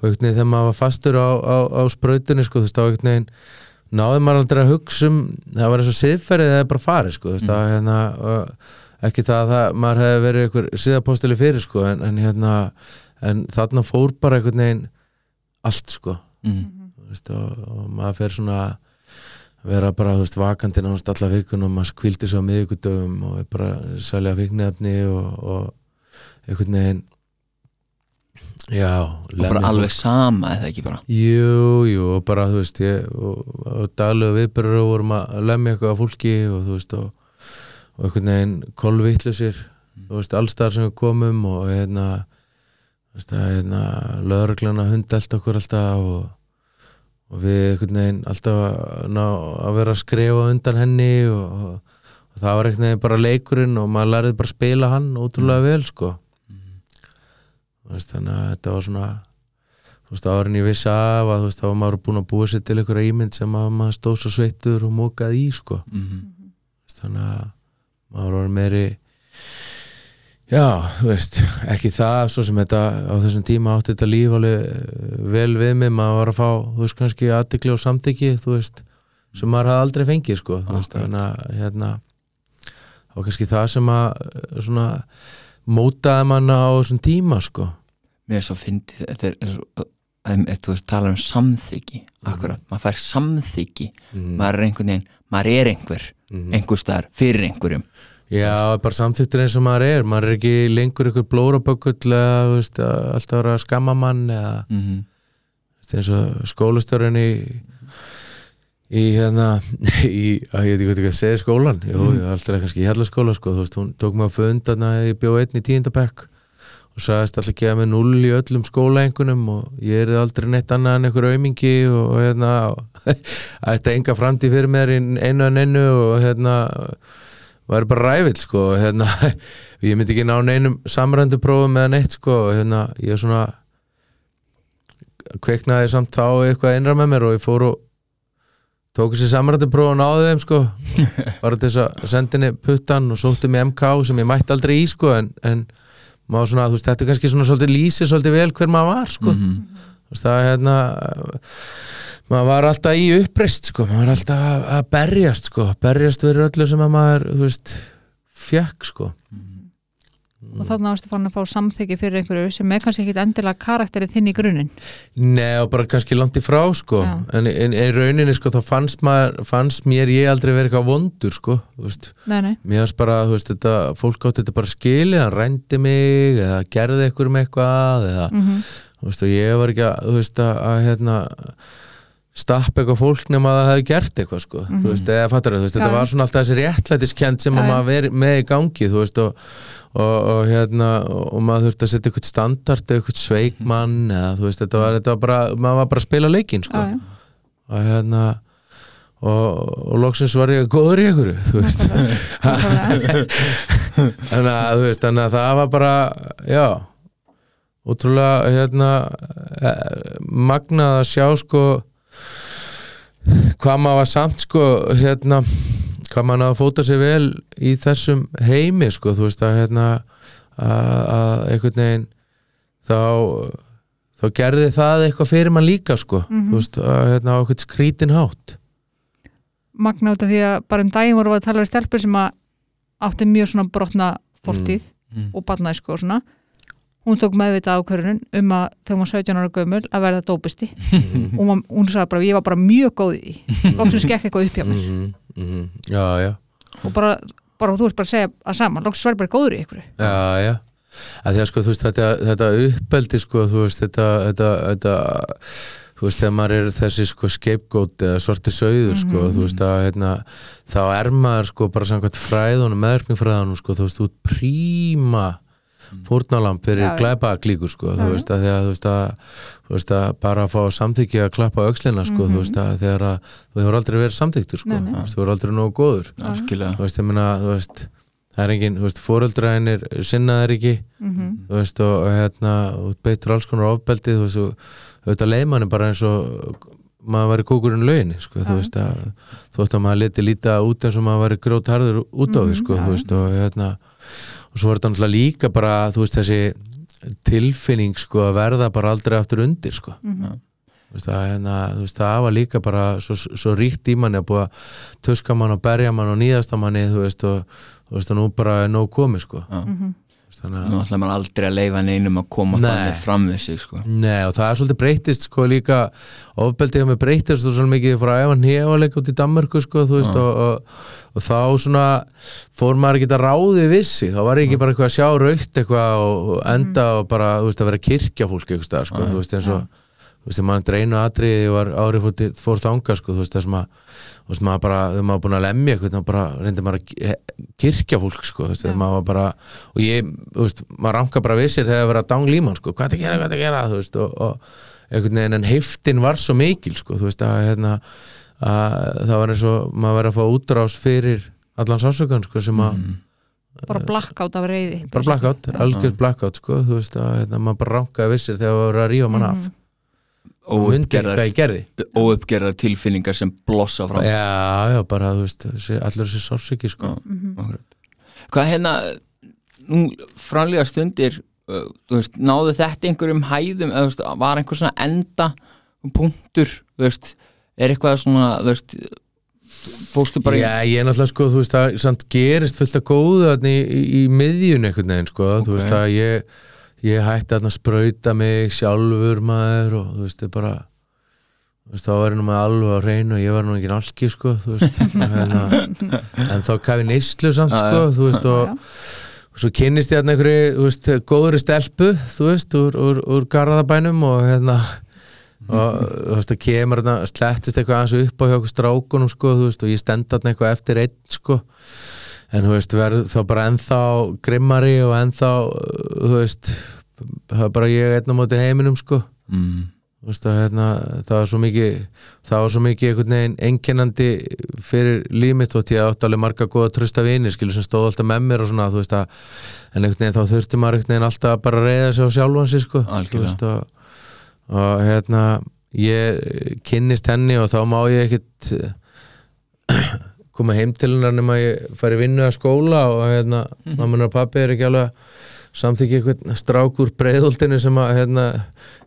og veginn þegar maður var fastur á, á, á sprautinni, sko, þú veist, á veginn náði maður aldrei að hugsa um það var eins og siðferðið það er bara farið sko, þú veist, að, hérna, ekki það að það, maður hefði verið einhver síðapostili fyrir sko, en, en hérna en þarna fór bara einhvern veginn allt sko mm. veist, og, og maður fer svona að vera bara, veist, vakandi nánast alla vikun og maður skvildi svo á miðvikudöfum og bara að selja fíknefni og, og einhvern veginn já, bara alveg sama eða ekki bara? Jú, jú, og bara, þú veist, ég og, og daglegu viðbyrður vorum að lemja eitthvað af fólki og þú veist, og, og einhvern veginn kolvittlusir þú veist, allstar sem við komum og hérna þú veist að hérna, lögreglana hundelt okkur alltaf og, og við einhvern veginn alltaf að, ná, að vera að skrifa undan henni og, það var einhvern veginn bara leikurinn og maður lærið bara að spila hann ótrúlega vel sko þannig að þetta var svona þú veist, árin ég vissi af að þú veist, þá var maður búin að búa sér til einhverja ímynd sem að maður stóð svo sveittur og mókað í sko. Mhm. þannig að maður var meiri já, þú veist ekki það, svo sem þetta á þessum tíma átti þetta líf alveg eh, vel við mig, maður var að fá þú veist, kannski aðtikli og samtiki, þú veist sem maður hafði aldrei fengið, sko. Þú veist, þannig að, hérna og kannski það sem að eh, svona mótaði manna á þessum tíma, sko. Mér er svo fyndið þetta er, svo, þú veist, talar um samþyggi akkurat, maður fær samþyggi Mhm. maður er einhvern veginn, maður er einhver einhver staðar fyrir einhverjum. Já, bara samþyktur eins og maður er. Maður er ekki lengur ykkur blórabökull alltaf að skamma mann eða mm -hmm. Eins og skólastjórinn í í hérna í, að ég veit ekki hvað að segja skólan jú, mm. alltaf kannski í hellaskóla sko, þú veist, hún tók mig að fund að ég bjóð einn í tíundabekk og sagðist alltaf að gefa mig null í öllum skólaengunum og ég er aldrei neitt annað en einhver aumingi og, hérna að þetta enga framtíð fyrir mér einu en einu og hérna væri bara rævill sko og hérna ég myndi ekki ná neinum samrændu prófum eða neitt sko og hérna ég er svona kveiknaði samt þá eitthvað innra með mér og ég fór og tók þessi samrættupróf og náði þeim sko. Til þess að sendinni puttan og sótti með MK sem ég mætti aldrei í sko en, en maður svona, þú veist, þetta er kannski svona svolítið lýsi svolítið vel hver maður var sko. Mhm. þú veist, það er hérna maður var alltaf í uppreist sko. Maður var alltaf að, berjast sko. Berjast verið öllu sem að maður, þú veist fekk sko og þannig ástu fann að fá samþyggi fyrir einhverju sem er kannski ekkit endilega karakterið þinn í grunninn. Nei og bara kannski langt í frá sko. Já. en í rauninni sko þá fannst, maður, fannst mér ég aldrei verið eitthvað vondur sko nei, nei, mér fannst bara þú veist, þetta, fólk átti þetta bara skilið hann rændi mig eða gerði eitthvað um eitthvað eða mm þú veist, og ég var ekki að, þú veist, að, að hérna, stappa eitthvað fólk nema að það hefði gert eitthvað sko. þú veist, eða þú veist, þetta var svona alltaf þessi réttlætiskend sem að já. maður verið með í gangi þú veist, og, og, og hérna og maður þurfti að setja eitthvað standart eitthvað sveikmann eða þú veist, þetta var, þetta var bara, maður var bara að spila leikinn sko. já, já, og hérna og, og loksins var ég góður í einhverju þú veist þannig að, þú veist, þannig að það var bara já ótrúlega hérna eh, magnað að sjá sko hvað maður var samt sko hérna hvað maður náði að fóta sig vel í þessum heimi sko þú veist að hérna að, einhvern veginn þá þá gerði það eitthvað fyrir mann líka sko þú veist að hérna á eitthvað skrítin hátt. Magna út af því að bara um daginn voru við að tala við stelpur sem að átti mjög svona brotna fortíð Mm. og barnæsku og svona hún tók meðvita ákvörðun um að þegar hún var 17 ára gömul að verða dópisti. Og hún, hún sagði bara, ég var bara mjög góð í því. Loksins gekk eitthvað upp hjá mér. Mm -hmm, já já. Og bara, bara þú ert bara að segja að saman loksins verður bara góður í ykkur Já, já. Að því að sko, þú veist, þetta, þetta uppeldi sko, þú veist, þetta, þetta, þetta þú veist, þegar maður er þessi sko skeipgót eða svarti sauður sko, þú veist, að hérna, þá er maður sko bara samkvæmt fræðunum, meðverkningfræðunum sko, þú veist, út príma fórnalamp fyrir já. glæpa klíkur sko, þú veist, að því að þú veist að, þú veist, að bara að fá samþykki að klappa á öxlina sko, þú veist, að þegar að þú hefur aldrei verið samþyktur sko, Nei, nei. þú veist, þú hefur aldrei nógu góður. Algjörlega. Þú veist, ég meina, þú veist það er engin, þú veist, fóreldræðinir sinnaðir ekki, Mhm. þú veist og, og hérna, og beittur alls konar ofbeldi þú veist, og auðvitað leimann bara eins og maður væri kúkurinn lögin sko, þú veist að þótt að maður leti líta út eins og maður væri grót harður út á því, Mhm, sko, já. þú veist og hérna, og svo var þetta náttúrulega líka bara, þú veist, þessi tilfinning, sko, að verða bara aldrei aftur undir, sko Mhm. Þú veist, að, hérna, þú veist, það var líka bara svo, svo ríkt í manni að búa að tuska mann og berja mann og nýðasta manni þú veist, og, þú veist, og nú bara er nóg komið sko. Já. Mhm. Nú að, ætla maður aldrei að leifa neinum að koma Nei. þannig fram við sig sko. nei, og það er svolítið breytist sko líka, ofbeldið mig breytist og svolítið mikið frá að efa nefaleik út í Danmörku sko, veist, Já. og, og, og þá svona fór maður ekki að ráði vissi, þá var ekki bara eitthvað að sjá raukt eitthvað og, enda og bara, veist, að vera kirkja fólk eitthvað, sko, Mhm. þú veist, eins og þú veist, maður dreinu atriði var árið fór, fór þanga sko, þú veist, þess maður þú veist, maður bara, þegar maður búin að lemja eitthvað, þá bara reyndi maður að ki- kirkja fólk sko, þú veist, þegar maður var bara og ég, þú veist, maður ranka bara við sér þegar það var að dang líman, sko, hvað er að gera, hvað er að gera þú veist, og, og einhvern veginn en heiftin var svo mikil, sko, þú veist, að hérna, að það var eins og maður verið að fá útrás fyrir allan sásökan, sko, sem að bara blackout af reyði bara blackout, algjörð blackout, sko, þú veist, að hérna, óuppgerðar, tilfinningar sem blossa fram Já, já, bara, þú veist, allir þessi sársöki, sko. Akkurat. Hvað hérna nú framlega stundir uh, þú veist, náðu þetta einhverjum hæðum eða þú veist, var einhver svona enda punktur, þú veist er eitthvað svona, þú veist fórstu bara Já, ég er náttúrulega, sko, þú veist, það gerist fullt að þarna í, í, í miðjun einhvern veginn, sko, þú Ok. veist, að ég, ég hætti þarna að sprauta mig sjálfur maður og, þú veist, bara, þú veist, þá var ég nú með alveg á hreinu og ég var nú ekki alki, sko, þú veist, hérna, en þá kafi neyslu samt, sko, þú veist, og, og svo kynnist ég þarna einhverju, góðri stelpu, þú veist, úr, úr, úr garðabænum og hérna, og þú veist, það kemur þarna, slettist eitthvað aðeins upp á hjá okkur strákunum, sko, þú veist, og ég stend þarna eitthvað eftir einn, sko, en þú veist, verð þá bara ennþá grimmari og ennþá, uh, þú veist, það er bara ég einn á móti heiminum, sko, mm, þú veist, að hérna, það var svo mikið, það var svo mikið einhvern veginn einkennandi fyrir límit og ég átti alveg marga góða trösta vini, skilur, sem stóð alltaf með mér og svona, þú veist, að, en einhvern veginn þá þurfti maður einhvern veginn alltaf að bara reyða sig á sjálfan sig, sko, veist, og, og hérna, ég kynnist henni og þá má ég ekkit koma heim til hennar nema ég fari vinnu að skóla og hérna, mamma og pappi er ekki alveg að samþykja eitthvað strák úr breiðoltinu sem að hérna,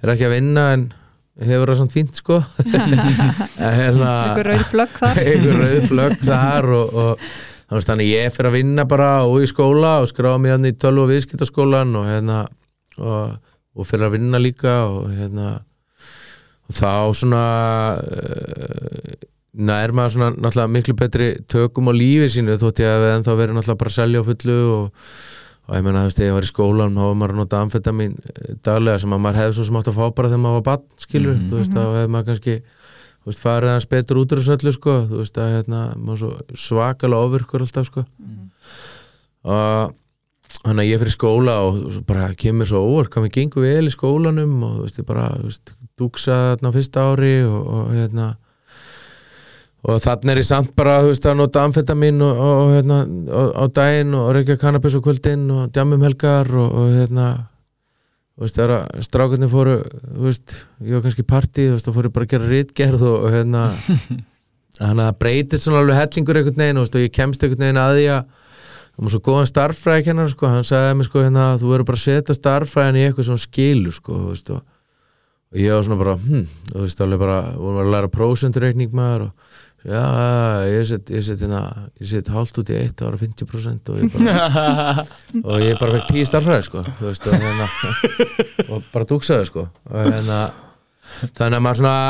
er ekki að vinna en hefur það samt fínt sko. Hérna einhver rauð flögg þar. einhver rauð flögg þar og, og þannig ég fer að vinna bara og í skóla og skráða mig hann í tölvu og viðskiptaskólan og hérna og, og fer að vinna líka og hérna og þá svona uh, nær maður svona náttúrulega miklu betri tökum á lífi sínu þótt ég að við ennþá verið náttúrulega bara að selja á fullu og, og ég meina þú veist, ég var í skólan þá var maður að nota amfetamin eh, daglega sem að maður hefði svo sem átt að fá bara þegar maður var bann skilur, þú veist, þá hefði maður kannski þú veist, farið hans betur út úr þessu öllu sko, þú veist að hérna, maður svakalega ofurkur alltaf sko. Og þannig að ég fyrir skóla og bara kemur svo óvart hvað mér gengur vel í skólanum og þú veist, ég bara, dúksa þarna fyrsta ári og, og hérna og þannig er ég samt bara, veist, að nota amfetamin og, og hérna, á, á daginn og reykja kannabis á kvöldin og djamum helgar og, og hérna veist, þegar að strákarnir fóru veist, ég var kannski í veist, þá fóru bara að gera rítgerð og, og hérna þannig að það breytist svona alveg hellingur einhvern veginn, og ég kemst einhvern veginn að því að það var svo góðan starffræði kennar, sko, hann sagði mér, sko, hérna, þú verður bara að setja starffræðin í eitthvað svona skilu, sko, veist, og, og ég var svona bara, hm, þú veist, alveg bara, vorum að læra prósenturreikning maður og já, ég set, ég set hérna, ég set hálft út í eitt, var 50% og ég bara, og ég bara fekk tíu starffræði, sko, þú veist, og hérna, og bara dúksaði, sko, og hérna, þannig að maður svona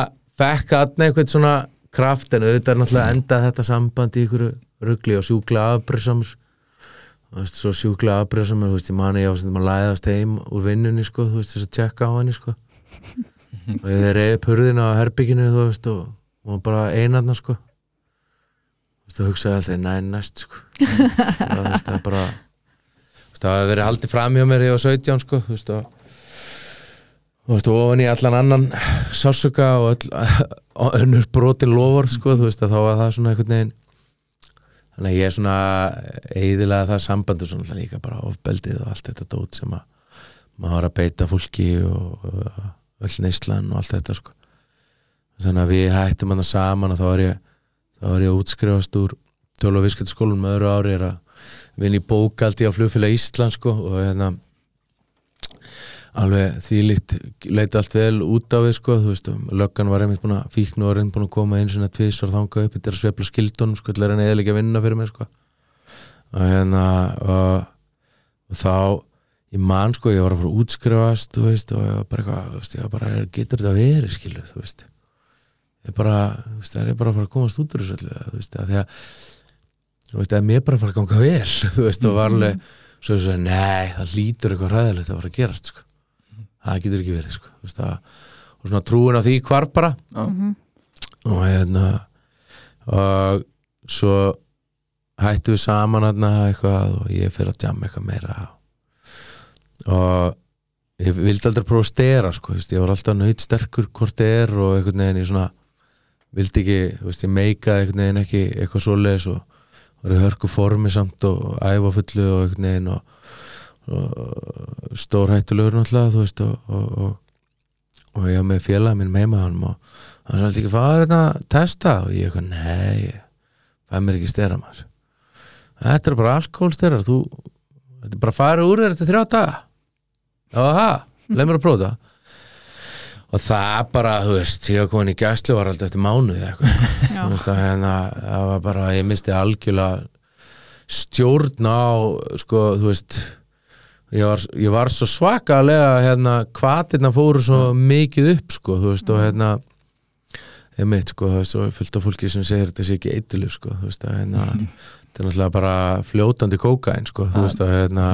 fekk þarna eitthvað svona kraft en auðvitað náttúrulega enda þetta samband í ykkur rugli og sjúkla afbrýðsamur þú veist, svo sjúkla afbrýðsamur þú veist, ég mani ég á sem maður læðast heim úr vinnunni, sko, þú veist, þess að tjekka á henni, sko. Og ég reyði upp hurðina á herbygginu, þú veist, og, og bara einarna, sko veist, og hugsaði alltaf, næ, næst, sko. Það, veist, það er bara það hafi verið haldið fram hjá mér var 17, sko, þú veist, og þú veist, ofan í allan annan sásuka og önnur brotin lofur, sko, þú veist, að þá var það svona einhvern veginn þannig að ég er svona eiðilega það sambandur svona líka bara ofbeldið og allt þetta dót sem að maður var að beita fólki og öll neyslan og allt þetta sko. Þannig að við hættum hann saman og þá var ég þá var ég að útskrifast úr og viskættaskólum með öðru ári er að vinna í bókaldi á flugfélag Ísland sko og hérna alveg því leiti allt vel út á við sko. Þú veist, löggan var einmitt búin að fíknu og reynd búin að koma eins og tvís og þanga upp. Þetta er að svepla skildunum sko, þetta er eða ekki að vinna fyrir mig sko. Og hérna og, og þá ég man sko, ég var að fara að útskrifast þú veist, og ég var bara eitthvað þú veist, ég var bara, getur þetta verið skilur þú veist ég bara, þú veist, það er bara að fara að komast út úr þessu öllu, þú veist, að því að þú veist, að mér bara að fara að ganga vel þú veist, og var alveg svo svo, nei, það lítur eitthvað ræðilegt að fara að gerast sko. Það getur ekki verið sko, þú veist, að, og svona trúin á því hvarf bara. Já. og hérna og svo hættum við saman hérna eitthvað og ég fyrir að jamma eitthvað meira. Og ég vildi aldrei prófa að stera sko, þú veist, ég var alltaf nöyt sterkur hvort það er og einhvern veginn ég svona vildi ekki, þú veist, ég meikaði einhvern veginn ekki eitthvað svoleiðis og var í hörku formi samt og æfa fullu og einhvern veginn og, og stórhættulegur náttúrulega, þú veist og, og, og, ég var með félagið minn með hann og hann sagði ekki fara hérna að testa? Og ég eitthvað, nei ég fæ mér ekki stera maður. Þetta er bara alkoholsterar þú, þetta er bara að fara úr þetta þrjá daga. Já það, leið mér að prófa það og það bara, þú veist ég var komin í gæslu var alltaf eftir mánuði eitthvað veist, hérna, það var bara, ég misti algjörlega stjórn á sko, þú veist ég var, ég var svo svakalega hérna, hvatirna fóru svo mikið upp, sko, þú veist, og hérna ég mitt, sko, það er svo fullt af fólki sem segir þetta sé ekki eitthulif, sko, þú veist, að hérna þetta er náttúrulega bara fljótandi kókain, sko, þú veist, að hérna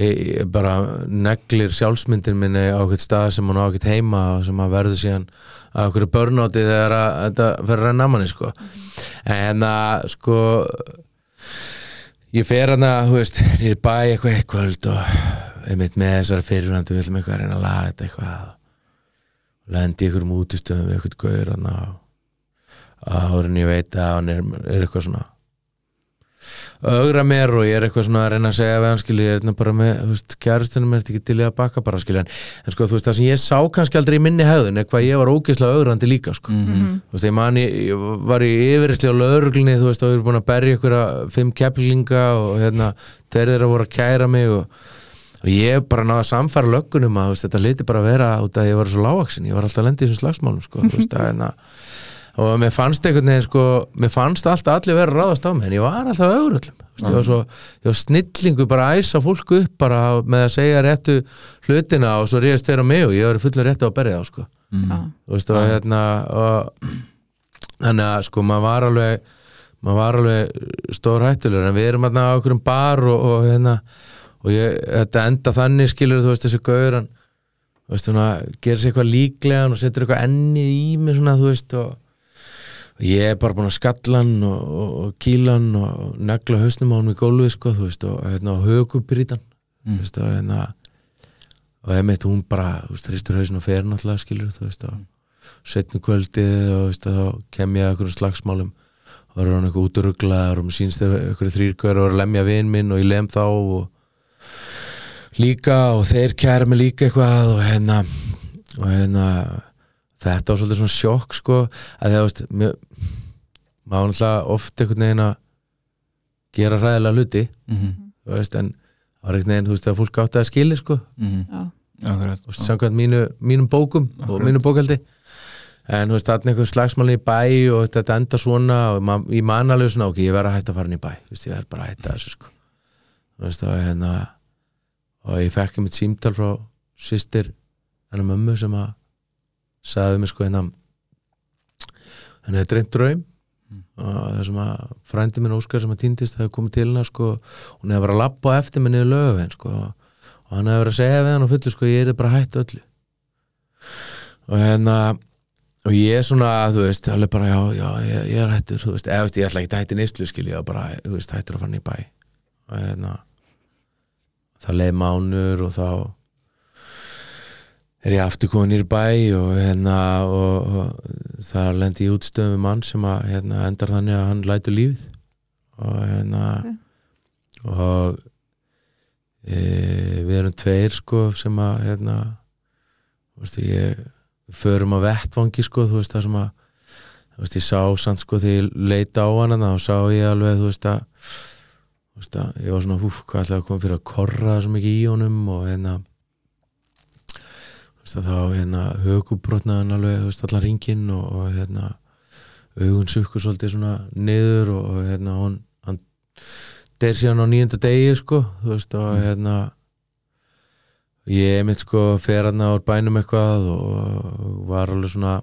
ég, ég bara neglir sjálfsmyndin minni á eitthvað stað sem hann á ekkert heima og sem að verður síðan að okkur börnáti þegar að þetta fer að renna manni sko. En að sko ég fer hann að, þú veist, nýri bæ eitthvað eitthvað og einmitt með þessari fyrirvændi viljum eitthvað að reyna að laga þetta eitthvað. Og lendi ykkur um útistöðum við eitthvað gauður hann á árin ég veit að hann er, er eitthvað svona ögra mér og ég er eitthvað svona að reyna að segja við hann skilji, ég er bara með, þú veist, kjærustunum er þetta ekki til í að baka bara skilja en, sko, þú veist, það sem ég sá kannski aldrei í minni höfðun er hvað ég var ógeðslega ögrandi líka sko. þú veist, ég man, ég, ég var í yfiristli á lögurglunni, þú veist, og ég er búin að berja ykkur fimm kepplinga og hérna, þeir þeirra voru að kæra mig og, og ég bara náða að samfæra löggunum að veist, þetta liti bara að vera út að ég var svo lágaksin, ég var alltaf að lenda í þessum slagsmálum sko, veist, að, hérna, og mér fannst einhvern veginn sko, mér fannst alltaf allir vera að ráðast á mig en ég var alltaf auðvöldum ég var svo, ég var snillingu bara að æsa fólk upp bara með að segja réttu hlutina og svo ríðast þeirra mig og ég var fullur réttu að berja þá sko. Já. þú veist og hérna og, þannig að sko maður var alveg maður var alveg stór hættulegur en við erum hérna á okkur bar og, og hérna og ég, þetta enda þannig skilur þú veist þessi gaur hann þú veist svona, gerir sér eitthvað líklegan og setur eitthvað ennið í mig svona þú veist og og ég er bara búin að skalla hann og, og, kýla hann og negla hausnum á hann í gólfið sko, þú veist, og hérna á högubrítan mm. og hérna og ég meitt hún bara, hristur hausin og fer náttúrulega skilur, þú veist, og setnu kvöldið og þú veist, þá kem ég að einhverjum slagsmálum og það er hann eitthvað úturuglaðar og mér sínst þeir einhverju þrýrkvæður og er að lemja vin minn og ég lem þá og líka og þeir kæra mig líka eitthvað og hérna og hérna þetta var svolítið svona sjokk sko að það veist mjög, maður náttúrulega oft einhvern veginn að gera hræðilega hluti Mhm. þú veist en það var einhvern veginn þú veist að fólk átti að skili sko Mhm. Já. Akkurat þú veist, samkvæmt mínu, mínum bókum og mínu bókaldi en þú veist þarna einhver slagsmálin í bæ og þetta enda svona og man alveg svona ok, ég verð að hætta að fara inn í bæ veist, ég verð bara að hætta þessu sko þú veist og hérna og ég fekk mitt símtal frá sýstir hennar mömmu sem að sagði mig sko hérna henni hefði dreymt draum. Og það sem að frændi minn Óskar sem að týndist hefði komið til hennar sko hún hefði verið að labba á eftir minni í lögvegin sko og hann hefði verið að segja við hann og fullu sko ég er bara hætt öllu. Og hérna og ég er svona, þú veist, alveg bara já, já, ég, ég er hættur, þú veist, eða, veist, ég ætla ekki að hætti neyslu, skil, ég var bara, þú veist, hættur að fara í bæ. Og hérna það leið mánur og þá er ég aftur komin í bæ og hérna og, og það lendi í útstöðum mann sem að hérna, endar þannig að hann lætur lífið. Og hérna og e, við erum tveir sko sem að hérna veist, ég við förum að vettvangi sko þú veist það sem að veist ég sá samt sko þegar ég leita á hana þá sá ég alveg þú veist að þú veist að ég var svona húf hvað ætlaði að koma fyrir að korra svo mikið í honum og hérna þá hérna högubrotnaðan alveg allan ringin og, og hérna augun sukkur svolítið svona niður og, og hérna hún hann deyr síðan á nýjönda degi sko veist og hérna ég mitt sko fer hann á bænum eitthvað og var alveg svona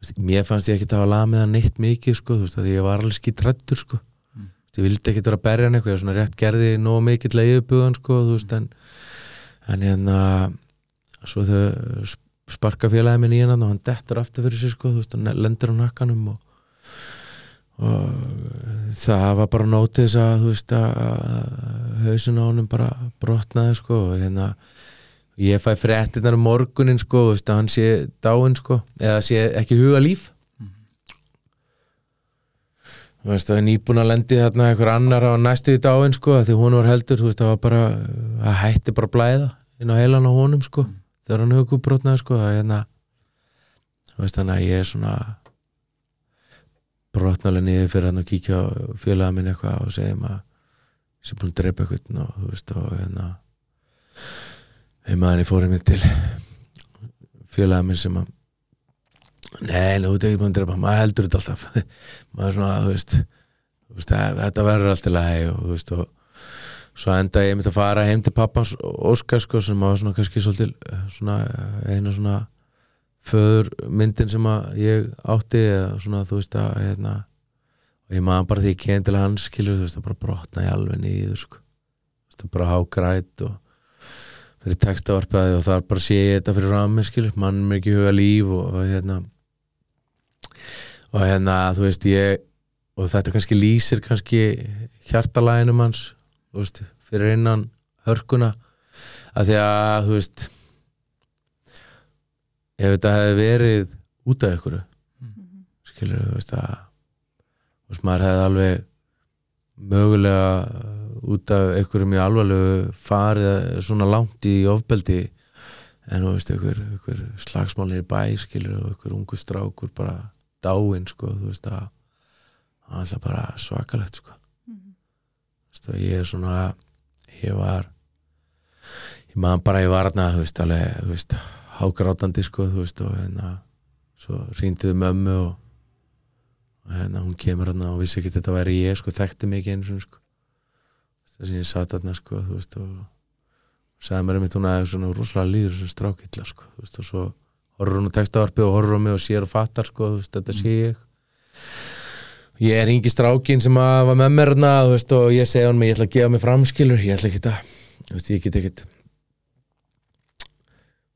veist, mér fannst ég ekki að hafa lagað með hann neitt mikið sko, þú veist, að ég var alveg skítrættur sko, mm. ég vildi ekki vera að berja hann eitthvað, ég var svona rétt gerði nóg mikill leiðubugan sko, þú veist, en en hérna svo þau sparka félagi minn í hennan og hann dettur aftur fyrir sig sko, þú veist, hann lendur á nakkanum og, og það var bara nótið þess að þú veist að hausin á honum bara brotnaði sko og hérna ég fæ fréttinnar um morgunin sko, þú veist að hann sé dáinn sko, eða sé ekki huga líf. Þú veist að nýbúin að lendi þarna einhver annar á næstu í dáinn sko því hún var heldur, þú veist það var bara að hætti bara blæða inn á heilan á honum sko þegar hann hefur brotnaði sko hérna veist þannig að ég er svona brotnalega niður fyrir hann að kíkja á félaga minn eitthvað og segja maður sem búin að drepa eitthvað og þú veist og hérna heima hann ég fór mig til félaga minn sem að Nei, nú, þú ert ekki búin að drepa, maður heldur þetta alltaf. Maður svona, þú veist, þú veist að, þetta verður alltaf lægi og þú veist og svo enda ég mitt að fara heim til pappans Óskar sko sem var svona kannski svolítil svona eina svona föður myndin sem að ég átti eða svona þú veist að hérna, ég maður bara því ég ken til hans skilur þú veist að bara brotna í alveg nýður sko, þú veist að bara hágrætt og fyrir textavarpaði og þar bara sé ég þetta fyrir rami skilur, mann er ekki huga líf og, og hérna og hérna þú veist ég og þetta kannski lýsir kannski hjartalæginum hans veist, fyrir innan hörkuna að því að þú veist ef þetta hefði verið út af ykkur skilur þú veist að þú veist maður hefði alveg mögulega út af ykkur mjög alvarlegu farið svona langt í ofbeldi en þú veist ykkur, ykkur slagsmálir í bæ skilur og ykkur ungu strákur bara dáinn sko þú veist að það er alltaf bara svakalegt sko veist að ég er svona ég var ég maður bara ég var þarna þú veist alveg þú veist hágrátandi sko veist og hérna svo rýndiðu mömmu og, og hérna hún kemur hérna og vissi ekki þetta væri ég sko þekkti ekki eins og sko. Þess að ég satt þarna sko veist og sagði mér einmitt hún að svona rosalega líður sem strákilla sko og svo horfur hún á textavarpi og horfur hún mig og sér og fattar sko þetta sé ég ég er hingi strákin sem að var með mér hérna og ég segi hann mig ég ætla að gefa mig framskilur ég ætla ekki að veist ég get ekkit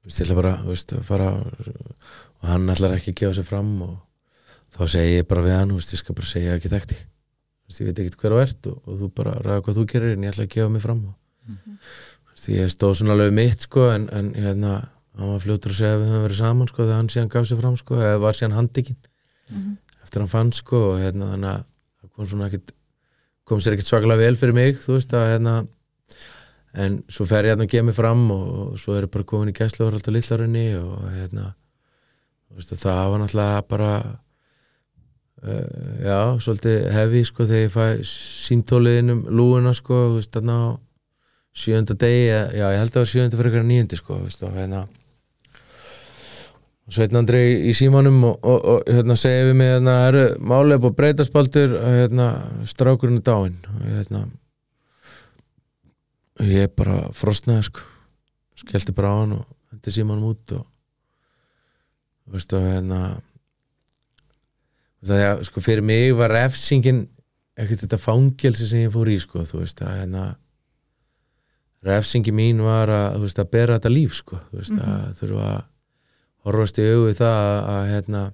ég ætla bara að fara og hann ætlar ekki að gefa sig fram og þá segi ég bara við hann ég skal bara segja ekki veist ég veit ekkit hver þú ert og, og þú bara ræða hvað þú gerir en ég ætla að gefa mig fram og þú veist ég stóð svona alveg mitt sko en, en hérna hann var fljótur að segja að við höfum verið saman sko þegar hann síðan gaf sig fram sko eða var síðan handikinn eftir hann fann sko og hérna þannig að það kom svona ekkit kom sér ekkit svakalega vel fyrir mig þú veist að hérna en svo fer ég hérna og gefa mig fram og, svo er ég bara komin í gæslu og alltaf lillarinni og hérna veist að það var náttúrulega bara uh, já, svolítið hefi sko þegar ég fæ síntóliðin um lúuna sko þú veist þarna á sjönda degi, já ég held að það var sjönda fyrir ykkur nýjöndi sko, þú veist og hérna Sveitn Andri í símanum og, og, og hérna segja við mig hérna, herru, málega búið breytaspaltur hérna, strákurinn er dáinn. Hérna ég bara frostnaði sko. Skellti bara á hann og hendi símanum út og þú veist og hérna þú veist að já, sko fyrir mig var refsingin ekkert þetta fangelsi sem ég fór í sko, þú veist að hérna refsingi mín var að, veist, að bera þetta líf sko, þú veist, að þurfa að horfast í augu það að, að hérna,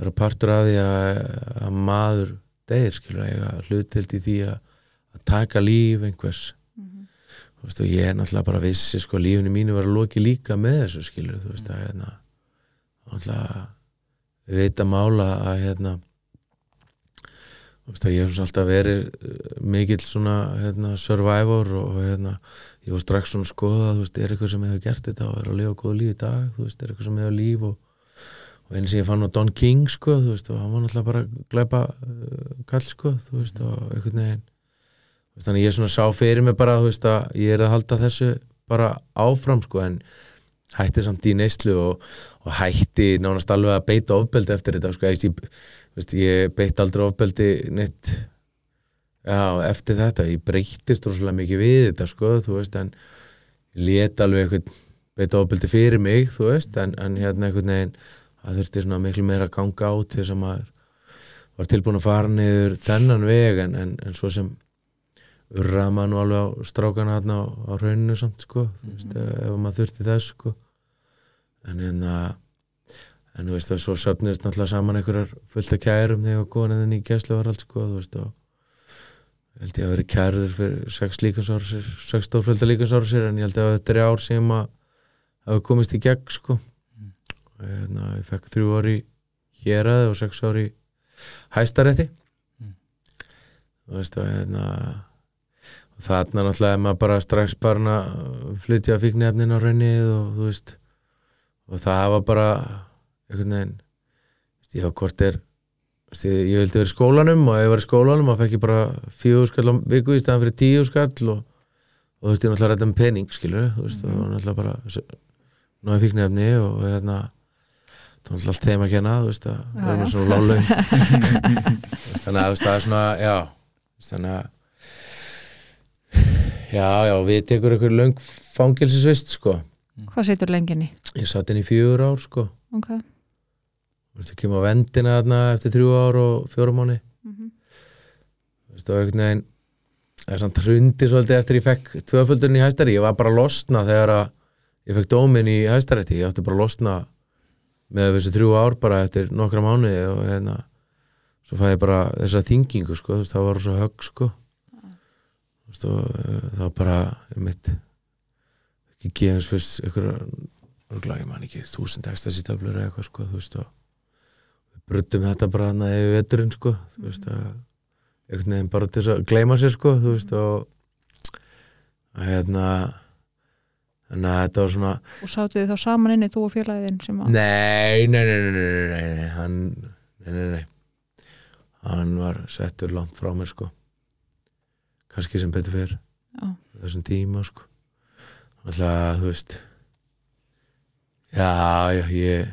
vera partur af því að, að maður deyr, skilur, hlutild í því að, að taka líf einhvers. Þú veist, og ég er náttúrulega bara vissi, sko, lífinu mínu var að loki líka með þessu, skilur, þú veist, að hérna, náttúrulega veit að mála að hérna þú veist að ég hef alltaf verið eh, mikill svona hérna, survivor og hérna ég var strax svona að skoða, þú veist, er eitthvað sem hefur gert þetta og er að lifa góðu líf í dag, þú veist, er eitthvað sem hefur líf og, og eins sem ég fann á Don King, sko, þú veist, og hann var náttúrulega bara glæpa uh, kall, sko, þú veist, og einhvern veginn, veist, þannig ég svona sá fyrir mig bara, þú veist, að ég er að halda þessu bara áfram, sko, en hætti samt í neyslu og, og hætti nánast alveg að beita ofbeldi eftir þetta, sko, ég, veist, ég beitt aldrei ofbeldi neitt já, eftir þetta, ég breytist rosalega mikið við þetta, sko, þú veist en lét alveg eitthvað beita ofbeldi fyrir mig, þú veist en, en hérna einhvern veginn, það þurfti svona miklu meira að ganga á til þess að maður var tilbúin að fara niður þennan veg en, en, en svo sem urraða maður nú alveg á strákana hérna á, á rauninu samt, sko, þú veist, ef maður þurfti þess, sko. En hérna en þú veist að svo söfnuðist náttúrulega saman einhverjar fullt af kærum þegar góðan en í gæslu var allt sko þú veist og held ég að vera kærður fyrir sex líkansárasir sex stórfölda líkansárasir en ég held að þetta er ár sem að hafa komist í gegn sko. Og hérna ég fekk þrjú ári héraði og sex ári hæstarétti. Mm. þú veist og hérna og þarna náttúrulega er maður bara strax bara að flytja fíknefnin á raunnið og þú veist og það var bara einhvern veginn veist, ég var hvort er ég, vildi vera í skólanum og ef ég var í skólanum þá fekk ég bara fjögur skall á viku í staðan fyrir tíu skall og, og þú veist ég náttúrulega rætta með pening skilur þú veist, það var náttúrulega bara náði fíknefni og hérna það var náttúrulega allt þeim að kenna þú veist að með já. svona lálaun þannig að það er svona já, þannig að já, já, við tekur einhver löng fangilsisvist sko Hvað setur lenginni? ég satt inn í fjögur ár sko Ok. Það kemur á vendina þarna eftir þrjú ár og fjórum mánu Mhm. þú veist, og einhvern veginn það er samt hrundi svolítið eftir ég fekk tvöföldurinn í hæstari, ég var bara að losna þegar að ég fekk dómin í hæstarétti. Ég átti bara að losna með þessu þrjú ár bara eftir nokkra mánuði og hérna svo fæði ég bara þessa þingingu sko, veist, það var svo högg sko. Þú veist, uh, það var bara mitt ekki gefins fyrst ykkur ég man ekki, þúsund ekstasítöflur eða eitthvað sko, þú veist og við brutum þetta bara hana yfir veturinn sko, þú veist að einhvern veginn bara til þess að gleyma sér sko, þú veist og að hérna þannig að þetta var svona Og sátu þið þá saman inni þú og félagin sem að nei, nei, nei, nei, nei, nei, nei, hann nei, nei, nei. Hann var settur langt frá mér sko. Kannski sem betur fyrr Já. þessum tíma sko. Alltaf, þú veist já, já, ég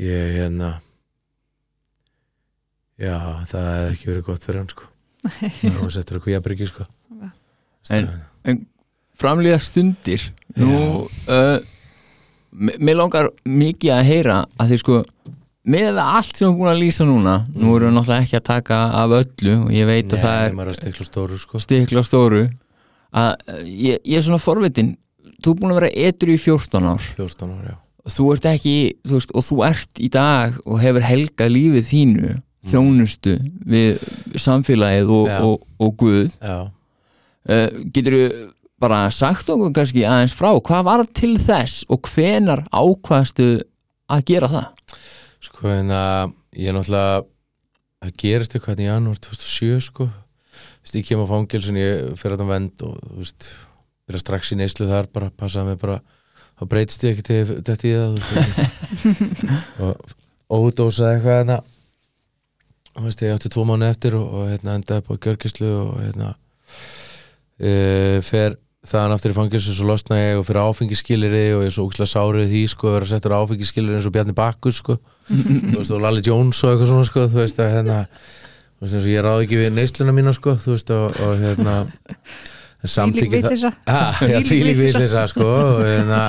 ég, hérna já, það hefði ekki verið gott fyrir hann sko. Það var settur að kvíabryggi sko. En- framlýða stundir nú uh, mér langar mikið að heyra að því sko með allt sem við erum búin að lýsa núna nú erum við náttúrulega ekki að taka af öllu og ég veit að það Nei, er er að stikla stóru sko. stikla stóru. Að ég, ég er svona forvitin. Þú er búin að vera etru í 14 ár. 14 ára, já þú ert ekki, þú veist, og þú ert í dag og hefur helgað lífið þínu þjónustu við samfélagið og, og, og Guð. Uh, getur bara sagt okkur kannski aðeins frá hvað var til þess og hvenar ákvaðstu að gera það? Sko en að ég er náttúrulega það gerist eitthvað í janúar 2007 sko. Þú veist, ég kem á fangilsin, ég fyrir þetta vend og þú veist, byrja strax í neyslu þar bara, passaði mig bara þá breytist ég ekki til þetta í það og ódósaði eitthvað hérna. Og þú veist, ég átti tvo mánu eftir og, og hérna endaði upp á gjörgislu og hérna e, fer þaðan aftur í fangilsu svo losna ég og fyrir áfengiskiliri og ég er svo úkslega sárið því sko að vera settur áfengiskiliri eins og Bjarni Bakkus sko. Þú veist og Lalli Jones og eitthvað svona sko þú veist að hérna þú veist eins og ég ráð ekki við neysluna mína sko þú veist og, og hérna Þvílík þvílík vitleysa. vitleysa sko hérna,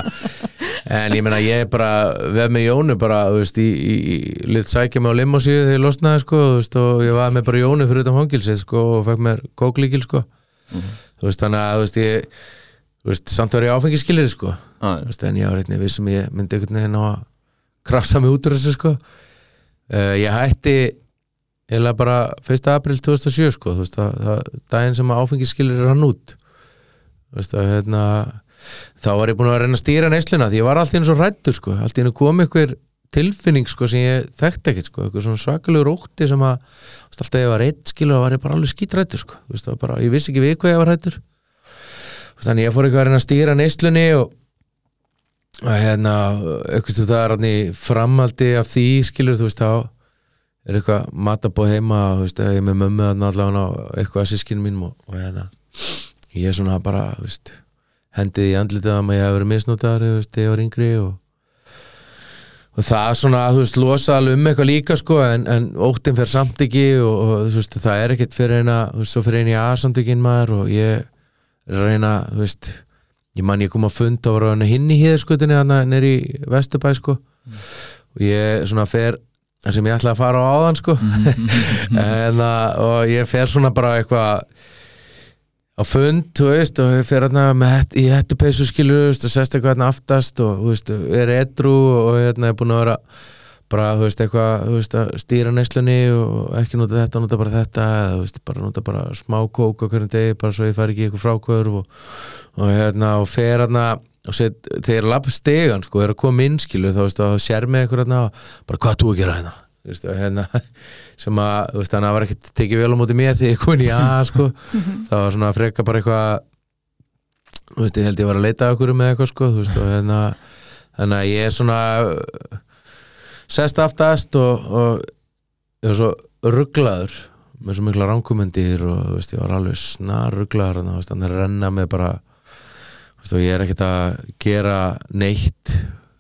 en ég meina ég er bara veð með Jónu bara veist í, í, í lit sækja mig á limosíu þegar ég losnaði sko veist og ég var með bara Jónu fyrir utan fangilsið sko og fekk mér kóklíkil sko. Þú veist þannig að þú veist ég þú veist samt var ég áfengiskilir sko. Ah, veist, en ég var einnig vissum ég myndi einhvern veginn að krafsa mig út úr þessu sko. Uh, ég hætti eða bara 1. april 2007 sko þú veist, það, það, daginn sem áfengiskilir er hann út veist, að, hérna, þá var ég búin að reyna að stýra neysluna því ég var alltaf eins og rættur sko. Alltaf einu kom einhver tilfinning sko sem ég þekkti ekkert sko, eitthvað svona svakalegur ótti sem að, alltaf ég var eitt skilur og var ég bara alveg skítrættur sko. Veist, bara, ég vissi ekki við hvað ég var rættur þannig ég fór eitthvað að reyna að stýra neyslunni og og hérna, eitthvað það er hann í framaldi af því skilur þú veist þá er eitthvað matabóð heima þú veist, ég með mömmu þarna allavega og eitthvað að sískinu mínum og, og hérna ég er svona bara, veist hendið í andlitið að maður ég hef verið misnótaður þegar ég var yngri og, og það er svona, þú veist, losa alveg um eitthvað líka sko, en, en óttin fer samt ekki og, og veist, það er ekkert fyrir eina svo fyrir eina í aðsamtökin maður og ég er að reyna, veist ég man ég kom að funda og var hinn í híðskutinni hann nýri í Vesturbæ sko og ég svona fer sem ég ætlaði að fara á áðan sko en, að, og ég fer svona bara eitthvað á fund, þú veist, og fer hérna með í hettupeysu skilur, þú veist, og sest eitthvað hérna aftast og, þú veist, er edru og hérna er búin að vera bara, þú veist, eitthvað, þú veist, að stýra neyslunni og ekki nota þetta, nota bara þetta eða, þú veist, bara nota bara smá kók á hverjum degi, bara svo ég fari ekki eitthvað frákvörf og, og hérna, og fer hérna og set, þegar lapp stegan, sko, er að koma inn skilur, þá veist, og sér með eitthvað hérna bara, hvað þú að gera hérna, þú veist, og hérna sem að, þú veist, þannig að það var ekkert tekið vel á móti mér þegar ég kom inn í A, sko. Það var svona freka bara eitthvað þú veist, ég held ég var að leita okkur með eitthvað, sko, þú veist, og hérna þannig að ég er svona sest aftast og, og ég var svo rugglaður með svo mikla ránkumendir og þú veist, ég var alveg snar rugglaður þannig að þannig að renna með bara þú veist, og ég er ekkert að gera neitt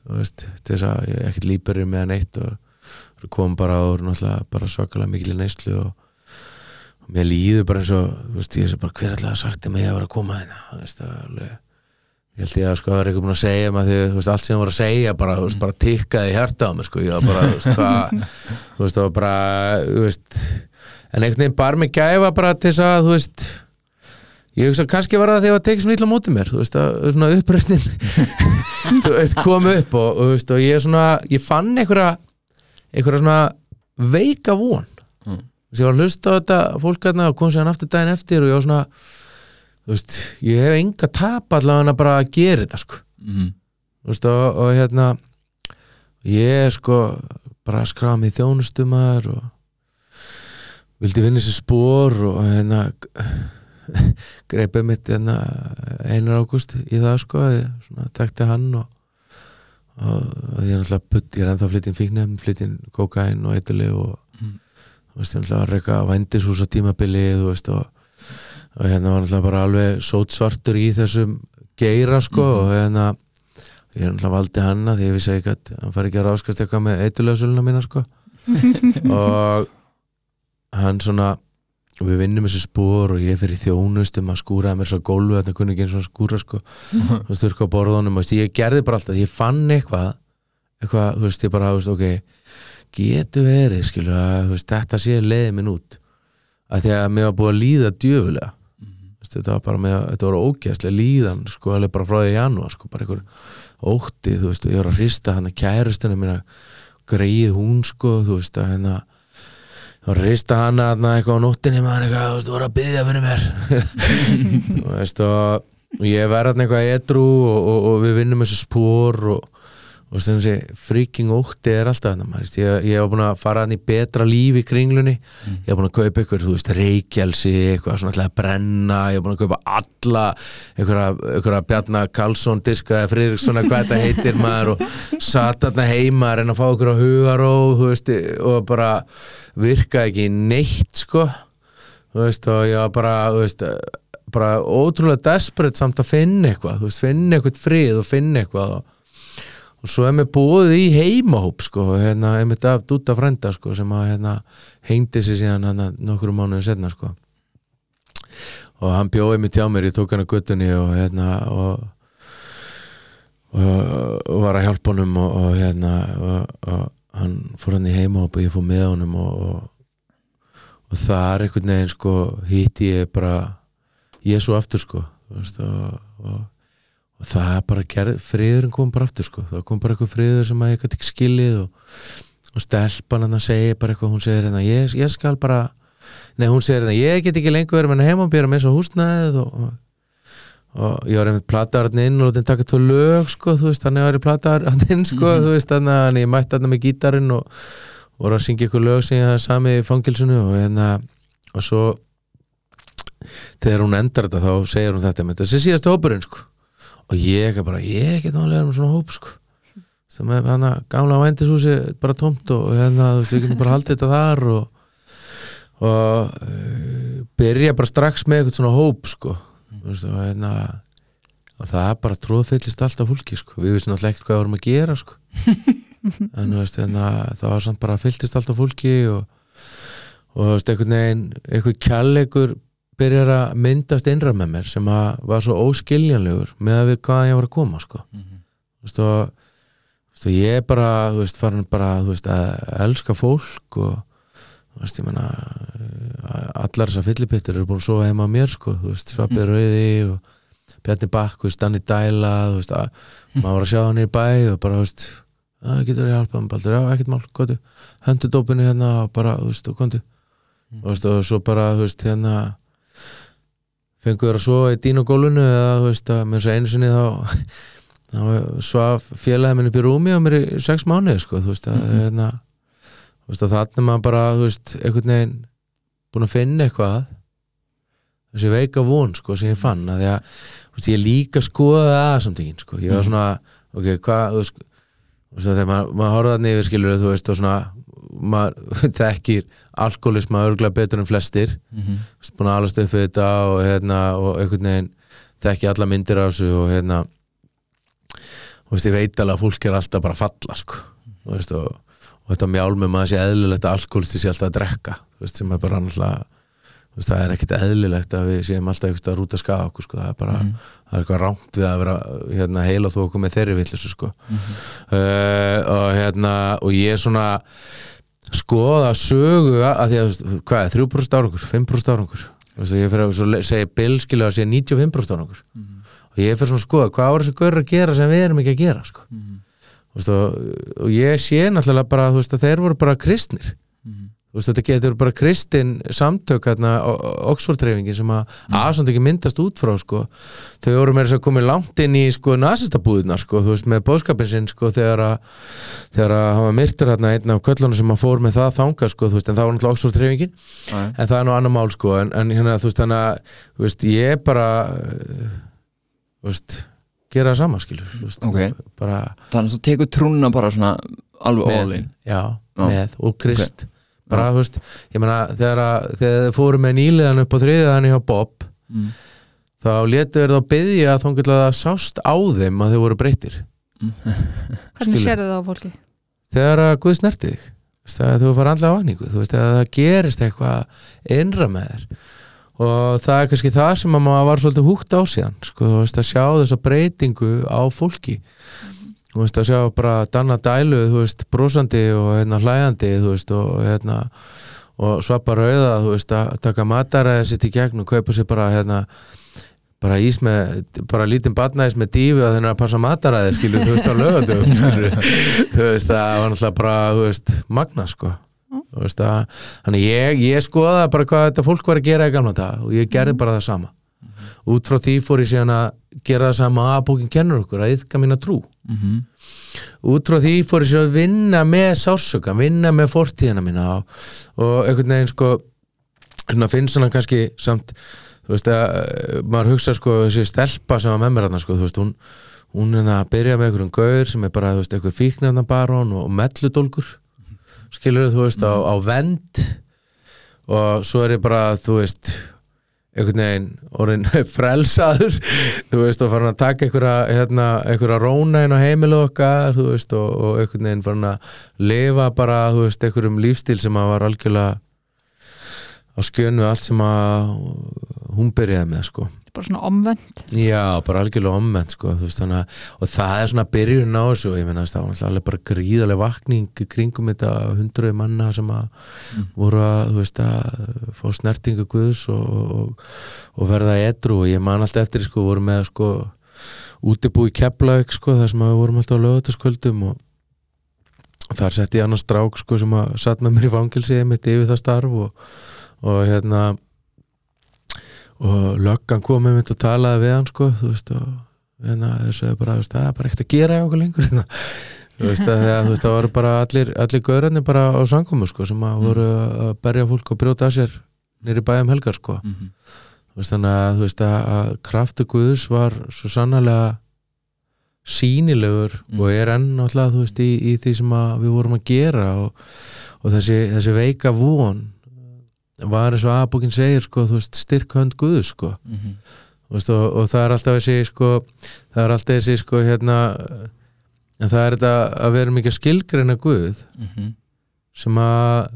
þú veist, þess að ég er ekkert líperi með neitt og kom bara og náttúrulega svakalega mikil neyslu og, og mér líður bara eins og veist, ég sé bara hver alltaf sagt mig að vera að koma hérna er alveg ég held ég að sko það er eitthvað búin að segja maður því veist, allt sem það voru að segja bara, veist, bara tikkaði í hjarta á mig sko, ég var bara, þú veist, það var bara, veist en einhvern veginn bar mig gæfa bara til þess að, þú veist ég hugsa kannski var það þegar það tekið svona illa mótið mér þú veist, að svona uppreistin þú veist, kom upp og, og, veist, og ég svona, ég fann einhverja einhverja svona veika von Mm. ég var að hlusta á þetta fólk hérna og kom sér hann aftur daginn eftir og ég var svona þú veist, ég hef enga tap allavega bara að gera þetta sko mm. þú veist, og, og hérna ég sko bara í þjónustumar og vildi vinna sér spór og hérna greipið mitt hérna einar ágúst í það sko ég svona tekti hann og, og ég er náttúrulega putt, ég er ennþá flyttin fíknefn, flyttin kokain og eitthili og Mm. þú veist, ég er náttúrulega að reyka vændishús á tímabili þú veist og, og hérna var náttúrulega bara alveg sótsvartur í þessum geira sko og hérna ég er náttúrulega valdi hanna því ég vissi ekki að hann fari ekki að ráskast eitthvað með eitulöðsöluna mína sko og hann svona og við vinnum þessu spór og ég fyrir þjónustum að skúraði mér svo gólfu þannig kunni ekki eins og skúra sko. Þú veist, þurrka á borðunum og ég gerði bara alltaf ég fann eitthvað eitthvað, þú veist, ég bara, veist, ok getur verið, skilur að veist, þetta sé leiðið minn út. Að því að mér var búið að líða djöfulega. Þú veist, þetta var bara með, þetta var ógeðslega líðan, sko, alveg bara frá því í janúar, sko, bara einhver ótti, þú veist, og ég var að hrista hann að kærustunum mína, greið hún, sko, þú veist, að hérna hrista hann að eitthvað á nóttinni maður eitthvað, þú veist, þú voru að byggja fyrir mér. Þú veist, og og ég verði hann eitthvað edru og, og, og við vinnum þessu spór og og sem sé freaking ótti er alltaf þarna, maður veist, ég, ég hef búin að fara hann í betra líf í kringlunni. Ég hef búin að kaupa ykkur, þú veist, reykjelsi eitthvað svona alltaf að brenna ég hef búin að kaupa alla einhverja, einhverja Bjarna Karlsson diska eða Friðriksson eða hvað þetta heitir maður og satt þarna heima að reyna að fá ykkur á hugaróð þú veist, og bara virka ekki neitt sko. Þú veist, og ég var bara þú veist, bara ótrúlega desperate samt að finna eitthvað, þú veist, finna eitthvað frið og finna eitthvað og og svo er mér búið í heimahóp sko, hérna, einmitt af Dúta frænda sko, sem að hérna, hengdi sig síðan hérna, nokkru mánuðu setna sko. og hann bjóði mig tjá mér ég tók hann að guttunni og hérna og, og, og var að hjálpa honum og, og hérna hann fór hann í heimahóp og ég fór með honum og, er einhvern veginn sko hitti ég bara Jésu aftur sko veist, og það bara gerð, friðurinn kom bara aftur sko, það kom bara eitthvað friður sem að ég gæti ekki skilið og, og stelpan hann að segja bara eitthvað, hún segir hérna ég, ég skal bara, nei hún segir hérna ég get ekki lengur verið með heima og byrja með svo húsnæðið og, og, og ég var einmitt plataðarinn inn og þetta taka tó lög sko, þú veist, þannig að ég var í plataðarinn inn sko, þú veist, þannig að ég mætti hann með gítarinn og voru að syngja eitthvað lög sem ég hafði samið í fangilsunu og hérna, og svo þegar hún endar þetta þá segir hún þetta þetta sé síðast hópurinn sko og ég er bara, ég get nálega með svona hóp sko. Sem er hann að gamla vændishúsi bara tómt og hérna, þú veist, við getum bara haldið þetta þar og, og uh, byrja bara strax með eitthvað svona hóp sko. Þú veist, og hérna og það er bara tróðfyllist alltaf fólki sko. Við vissum alltaf ekkert hvað við vorum að gera sko. En þú veist, hérna það var samt bara fylltist alltaf fólki og, og þú veist, einhvern veginn eitthvað kjallegur byrjar að myndast innra með mér sem að var svo óskiljanlegur með að við hvað ég var að koma sko. þú veist og þú veist, og ég er bara þú veist, farin bara veist, að elska fólk og þú veist, ég menna allar þessar fyllipittur eru búin sofa heima á mér sko, þú veist, Svapið Rauði og Bjarni Bakk, þú veist, Danni Dæla þú veist, að maður var að sjá hann í bæ og bara, þú veist, að getur ég hjálpað baldur, já, ekkert mál, góti hendur dópinu hérna og bara, þú veist, og konti þú veist, og svo bara, þú veist, hérna fengur að sofa í dínogólunu eða, þú veist, að mér svo einu sinni þá þá svaf félagið minn upp í rúmi á mér í sex mánuði, sko, þú veist, að, hérna þú veist, að þannig maður bara, þú veist, einhvern veginn búin að finna eitthvað þessi veika von, sko, sem ég fann að því að, þú veist, ég líka skoða það samtíkin, sko, ég var svona ok, hvað, þú veist, að þegar maður, maður horfði að nefnir, skilur, þú veist, og svona maður þekkir alkoholisma örgulega betur en flestir. Þú veist, búin að alast upp við þetta og, hérna, og einhvern veginn þekki alla myndir af þessu og hérna þú veist, ég veit alveg að fólk er alltaf bara að falla sko, þú veist, og, og þetta mjálmum að sé eðlilegt að alkoholisti sé alltaf að drekka, veist, sem er bara veist, það er ekkit eðlilegt að við séum alltaf eitthvað að rúta skaða okkur sko, það er bara, það er eitthvað rámt við að vera hérna, heila þó okkur með þeirri villisu sko. Uh, og hérna og ég svona skoða sögu að því að, hvað er, 3% árangur 5% árangur, ég fyrir að segja Bill skilja að segja 95% árangur. Og ég fyrir svona að skoða hvað var þessi gaur að gera sem við erum ekki að gera sko. Þú veist, og, og ég sé náttúrulega bara veist, að þeir voru bara kristnir veist, þetta getur bara kristin samtök hérna, Oxford-treifingin sem að mm. aðsand ekki myndast út frá sko. þau voru með þess að komið langt inn í sko, nazistabúðunar sko, þú veist, með bóðskapin sinn sko, þegar að þegar að var myrtur hérna einn af köllunum sem að fór með það þanga sko, þú veist, en það var náttúrulega Oxford-treifingin Já. en það er nú annar mál sko en, en hérna, þú veist, þannig að ég bara þú veist, gera það sama skilur veist, Ok. bara Þannig að þú tekur trúna bara svona alveg með og krist bara, þú veist, ég meina þegar, að, þegar þið fóru með nýliðan upp á þriðan hjá Bob Mm. þá letu þér þá byggja að þá getur það sást á þeim að þau voru breytir Hvernig Skilur. sérðu það á fólki? þegar að Guð snerti þig að þú fara andlega vakningu þú veist að það gerist eitthvað innra með þér og það er kannski það sem að maður var svolítið húgt á síðan sko, þú veist að sjá þessa breytingu á fólki þú veist að sjá bara Danna Dælu þú veist brosandi og hérna hlæjandi þú veist og hérna og svapa rauða þú veist að taka mataræði sitt í gegn og kaupa sér bara hérna bara ís með, bara lítinn batnaðis með dífi að þeirna að passa mataræði skilur, þú veist á lögatum þú veist það var náttúrulega bara þú veist, magna sko. Þú veist að, þannig ég, ég skoða bara hvað þetta fólk var að gera í gamla dag og ég gerði bara það sama út frá því fór ég síðan að gera það sama að bókin kennur okkur, að yfka mína trú Mhm. út frá því fór ég síðan að vinna með sásöka, vinna með fortíðina mína og, og einhvern veginn sko svona finnst svona kannski samt þú veist að eh, maður hugsa sko þessi stelpa sem var með mér þarna sko þú veist hún hún er að byrja með einhverjum gaur sem er bara þú veist einhver fíknefnabarón og melludólgur skilur þú veist á, á vend og svo er ég bara þú veist einhvern veginn orðin frelsaður þú veist og farin að taka einhverja hérna, einhverja róna inn á heimilu okkar þú veist og, og einhvern veginn farin að lifa bara þú veist einhverjum lífstíl sem að var algjörlega á skjönu allt sem að hún byrjaði með sko Bara svona omvend Já, bara algjörlega omvendt sko, veist, þannig, að- og það er svona byrjun á þessu og ég meina það var alveg bara gríðarlega vakning kringum þetta hundruði manna sem að voru að, veist, að fá snertingu guðs og, og, og verða edru og ég man alltaf eftir sko, voru með sko útibú í Keflavík sko, þar sem að við vorum alltaf á lögutaskvöldum og þar setti ég annars strák sko sem að satt með mér í fangilsi mitt yfir það starf og, og hérna og löggan kom með mitt og talaði við hann sko, þú veist og hérna þessu er bara, það er bara ekkert að gera okkur lengur hérna. þú veist að það voru bara allir, allir gaurarnir bara á samkomu sko, sem að voru að berja fólk og brjóta að sér nýri bæjum helgar sko Mhm. þú veist, þannig að, veist, að, kraftu Guðs var svo sannarlega sínilegur Mm. og er enn náttúrulega, þú veist, í, í því sem að við vorum að gera og, og þessi, þessi veika von var eins og aðbókin segir, sko, veist, styrk hönd Guðs, sko Mhm. Þú veist, og, og það er alltaf þessi sko, það er alltaf þessi sko hérna en það er þetta að vera mikið skilgreina Guð Mhm. sem að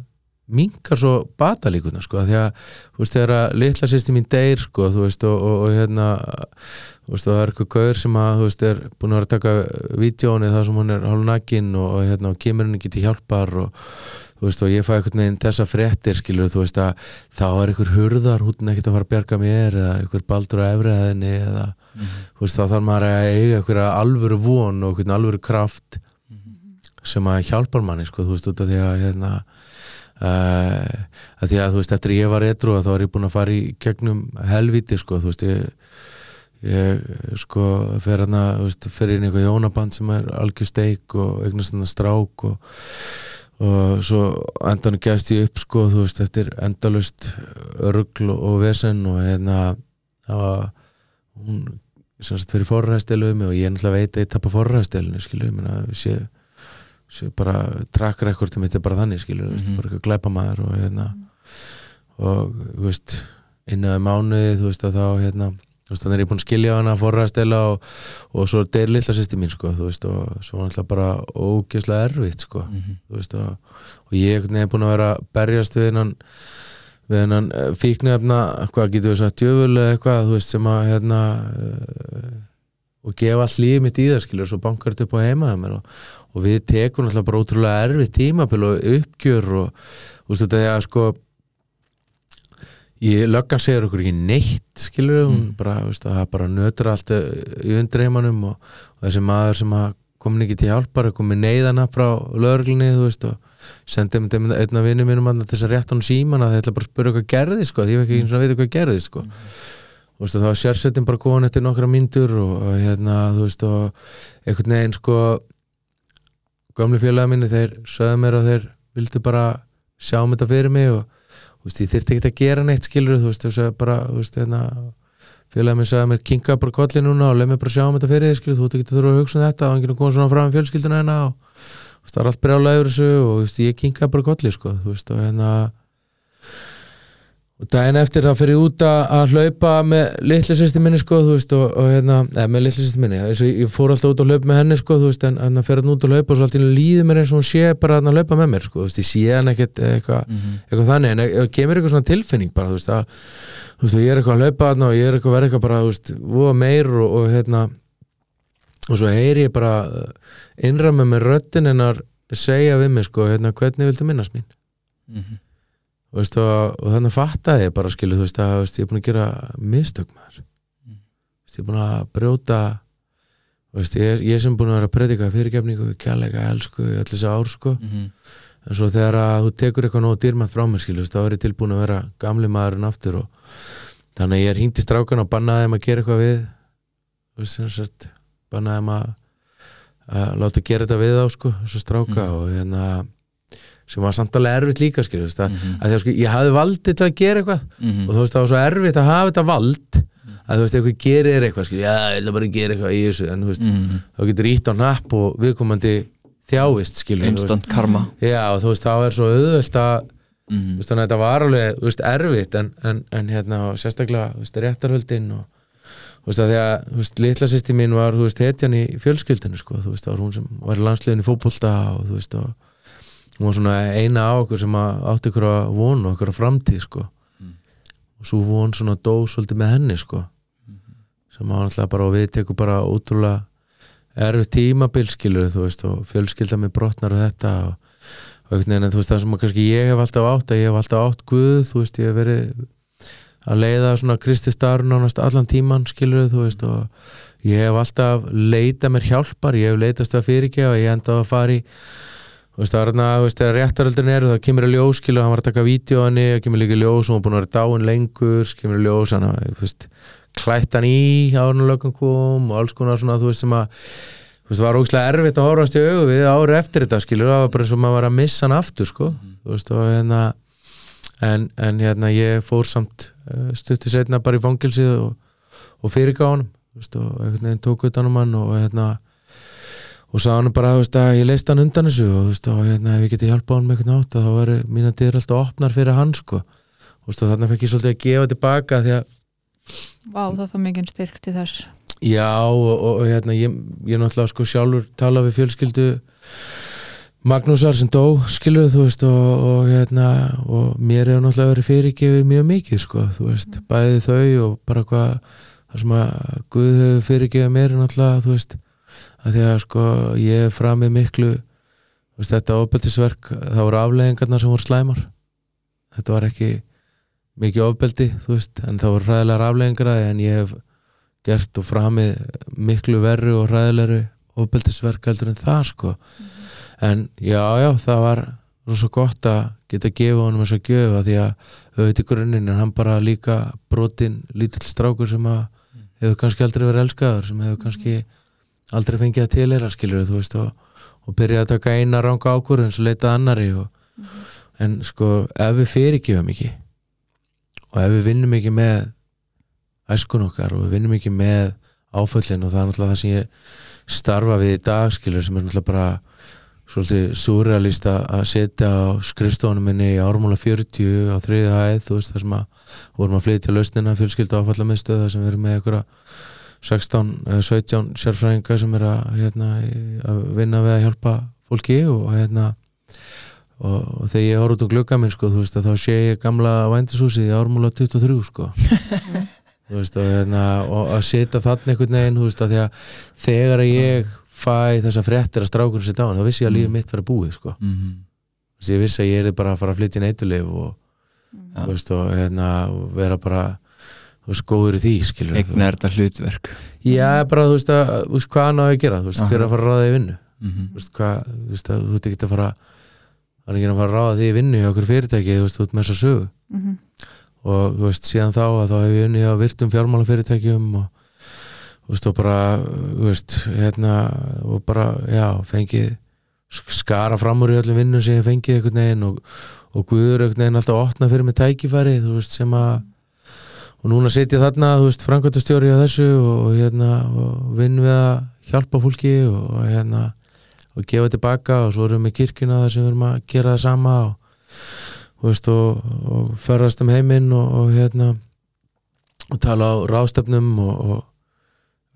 minkar svo batalíkuna sko, því að veist, þegar að litla sýsti mín deyr sko, og, og, og hérna það er eitthvað gaur sem að er búin að vera að taka vídjóni þar sem hún er hálfnakin og, og hérna, og kemur henni ekki til hjálpar og þú veist og ég fæ einhvern veginn þessa fréttir skilur þú veist að þá er einhver hurðar hútin ekkert að fara að bjarga mér eða einhver baldur á efriðaðinni eða þú veist þá þarf maður að eiga einhverja alvöru von og einhvern alvöru kraft sem að hjálpar manni sko þú veist út af því að hérna uh, að því að þú veist eftir ég var etru þá er ég búin að fara í gegnum helviti sko þú veist ég ég sko fer hérna fer inn í eitthvað jónaband sem er algjör steik og eignast strák og, og svo endan gefst ég upp sko þú veist eftir endalust örgl og vesen og hérna var hún sem sagt fyrir forræðstelu um mig og ég náttúrulega veit að ég tappa forræðstelinu skilur, ég meina sé, sé bara track recordið mitt er bara þannig skilur, mm -hmm. bara eitthvað glæpa maður og hérna og þú veist innan mánuði þú veist að þá hérna þannig er ég búin að skilja hana forræðstela og, og svo deyr litla sýsti mín sko veist og svo var náttúrulega bara ógeðslega erfitt sko þú veist og, og ég er búin að vera að berjast við hennan við hennan fíknefna hvað getur við sagt, djöful eða eitthvað veist sem að hérna uh, og gefa allt lífið mitt í það skilur svo bankar þetta upp á heimaða mér og, og við tekum alltaf bara ótrúlega erfið tímapil og uppgjör og þú veist þetta er að sko löggan segir okkur ekki neitt skilur hún bara, þú veist, að það bara nötur allt í undreimanum og, og þessi maður sem komin ekki til hjálpar er komið neyðana frá veist og sendið með þeim einn af vinnum mínum að þess að rétt hann síman að það ætla bara að spura hvað gerði sko, því ég var ekki eins og að vita hvað gerði sko. Þú veist og þá var sérsettin bara góðan eftir nokkra myndur og, og hérna þú veist og einhvern veginn sko gamli félagi minni þeir sögðu mér að þeir vildu bara sjá um þetta fyrir mig og þú veist ég þyrfti ekki að gera neitt skilur þú veist þú veist bara þú veist hérna félagi minn sagði mér kinga bara kolli núna og leið mér bara sjá um þetta fyrir þig skilur þú ekki að þurfa að hugsa um þetta og enginn að koma svona fram í fjölskylduna hérna og þú veist það er allt brjálega yfir þessu og þú veist ég kinga bara kolli sko þú veist og hérna og daginn eftir þá fyrir ég út að, að hlaupa með litlu sýsti minni sko veist og, og hérna, eða með litlu sýsti minni eins og ég, fór alltaf út að hlaupa með henni sko veist en hann fyrir hann út að hlaupa og svo alltaf líður mér eins og hún sé bara að hlaupa með mér sko veist ég sé hann ekkert eitthvað eitthvað þannig en ef kemur eitthvað svona tilfinning bara þú veist að að ég er eitthvað að hlaupa og ég er eitthvað að vera eitthvað bara voða meir og, og hérna og svo heyri ég bara innræma með röddin hennar segja við mig sko hérna hvernig viltu minnast mín? Og, veist, og, og þannig fattaði ég bara skilu veist að veist, ég er búin að gera mistök maður mm. veist, ég er búin að brjóta ég, ég sem búin að vera að predika fyrirgefningu, kjærleika, elsku allir þessu ár sko Mhm. en svo þegar að þú tekur eitthvað nógu dýrmætt frá mér skilu, þá er ég tilbúin að vera gamli maðurinn aftur og þannig að ég er hýnt í strákan og bannaði þeim að gera eitthvað við bannaði þeim að, að láta gera þetta við þá sko, þessu stráka Mhm. og hérna sem var samt alveg erfitt líka skilur, þú veist, að, Mhm. að því að sko, ég hafði valdið til að gera eitthvað Mhm. og þú veist það var svo erfitt að hafa þetta vald að þú veist eitthvað gerir eitthvað skil, já, ég ætla bara gera eitthvað í þessu en þú veist, Mhm. þá getur ítt á napp og viðkomandi þjáist skilur instant karma veist. já, og þú veist, þá er svo auðvöld að Mhm. þannig að þetta var alveg veist, erfitt en, en, en hérna sérstaklega, þú veist, réttarhöldin og þú veist, að því að, þú veist, litla sýsti mín var, þú veist, hetjan í fjölskyldinu sko, þú veist, það var hún sem var í landsliðin í fótbolta og þú veist, og hún var svona eina á okkur sem átti ykkur að vona, okkur að framtíð sko. Og svo von svona dó svolítið með henni sko. Sem að alltaf bara og við tekum bara ótrúlega erfið tímabil skilur þú veist og fjölskylda með brotnar og þetta og, og einhvern veginn en þú veist það sem að kannski ég hef alltaf átt að ég hef alltaf átt Guð þú veist ég hef verið að leiða svona Kristi starf nánast allan tíman skilur þú veist og ég hef alltaf leitað mér hjálpar ég hef leitast að fyrirgefa ég enda að fara í veist það er þarna, þú veist þegar réttaröldin eru þá kemur að ljós skilur hann var að taka vídeo hann það kemur líka í ljós hann var búin að vera dáin lengur kemur í ljós hann þú veist klætt hann í árunulögum kom og alls konar svona þú veist sem að þú veist það var ógæslega erfitt að horfast í augu við ári eftir þetta skilur það var bara eins og maður var að missa hann aftur sko þú veist og hérna en, en hérna ég fór samt uh, stutti setna bara í fangilsið og, og fyrirgá hann veist, og um hann bara þú veist, að ég leist hann undan þessu og, veist, og hérna, ef ég geti hjálpað hann með einhvern átt þá var mína dyr alltaf opnar fyrir hann sko. Og þarna fekk ég svolítið að gefa tilbaka því að Vá, það er mikið styrk til þess Já og, og, hérna, ég, ég náttúrulega sko sjálfur tala við fjölskyldu Magnúsar sem dó skilur þú veist og, og hérna og mér hefur náttúrulega verið fyrirgefið mjög mikið sko, þú veist, bæði þau og bara hvað það sem að Guð hefur fyrirgefið mér er náttúrulega þú veist, að því að sko ég hef framið miklu veist, þetta ofbeldisverk það voru afleggingarnar sem voru slæmar. Þetta var ekki mikið ofbeldi, þú veist, en það voru hræðilegar afleggingar af því, en ég hef gert og framið miklu verru og hræðilegri ofbeldisverk heldur en það sko. En já, já, það var rosa gott að geta gefa honum þess að gjöfa því að auðvitað í grunninn er hann bara líka brotin lítill strákur sem að hefur kannski aldrei verið elskaður sem hefur kannski aldrei fengið að tilera skilur þú veist og, og byrja að taka eina ranga ákvörðun svo leita annari og, en sko ef við fyrirgefum ekki og ef við vinnum ekki með æskun okkar og við vinnum ekki með áföllin og það er náttúrulega það sem ég starfa við í dag skilur sem er náttúrulega bara svolítið surrealist að setja á skrifstofunum minni í ármúla 40 á þriði hæð, þú veist það sem að vorum að flytja lausnina fjölskyldu áfallamiðstöð þar sem við erum með einhverja 16 eða 17 sérfræðinga sem er að, hérna, í- að vinna við að hjálpa fólki og hérna og, og þegar ég horf út um glugga minn sko, veist að þá sé ég gamla vændishúsið í ármúla 23 sko veist og, hérna, og að setja þarna einhvern veginn veist að að þegar að ég fæ þessa fréttir að strákurinn sér dáin þá vissi ég að lífið mitt fyrir búið sko. Þess að ég vissi að ég er bara að fara að flytja neitulif og, Já. þú veist, og, hérna, vera bara þú veist, góður í því skilur eigna er þetta hlutverk. Já, bara þú veist, að, þú veist hvað hann á að gera? Þú veist, hver er að fara að ráða því í vinnu? Mhm. þú veist, hvað, þú veist, að, þú veist ekki að fara það er ekki að fara að ráða því í vinnu hjá okkur fyrirtæki, þú veist, út með þessa sögu. Mhm. og þú veist, síðan þá að þá hef ég unni á virtum fjármálafyrirtækjum og þú veist, og bara þú veist, hérna og bara, já, fengið sk- skara fram úr í öllum vinnum sem ég fengið og, og Guður og núna setja þarna, þú veist, framkvæmtastjóri á þessu og, hérna, og vinn við að hjálpa fólki og, hérna og gefa tilbaka og svo erum við með kirkjuna þar sem við erum að gera það sama og veist, og, og ferðast um heiminn og, og hérna og tala á ráðstöfnum og, og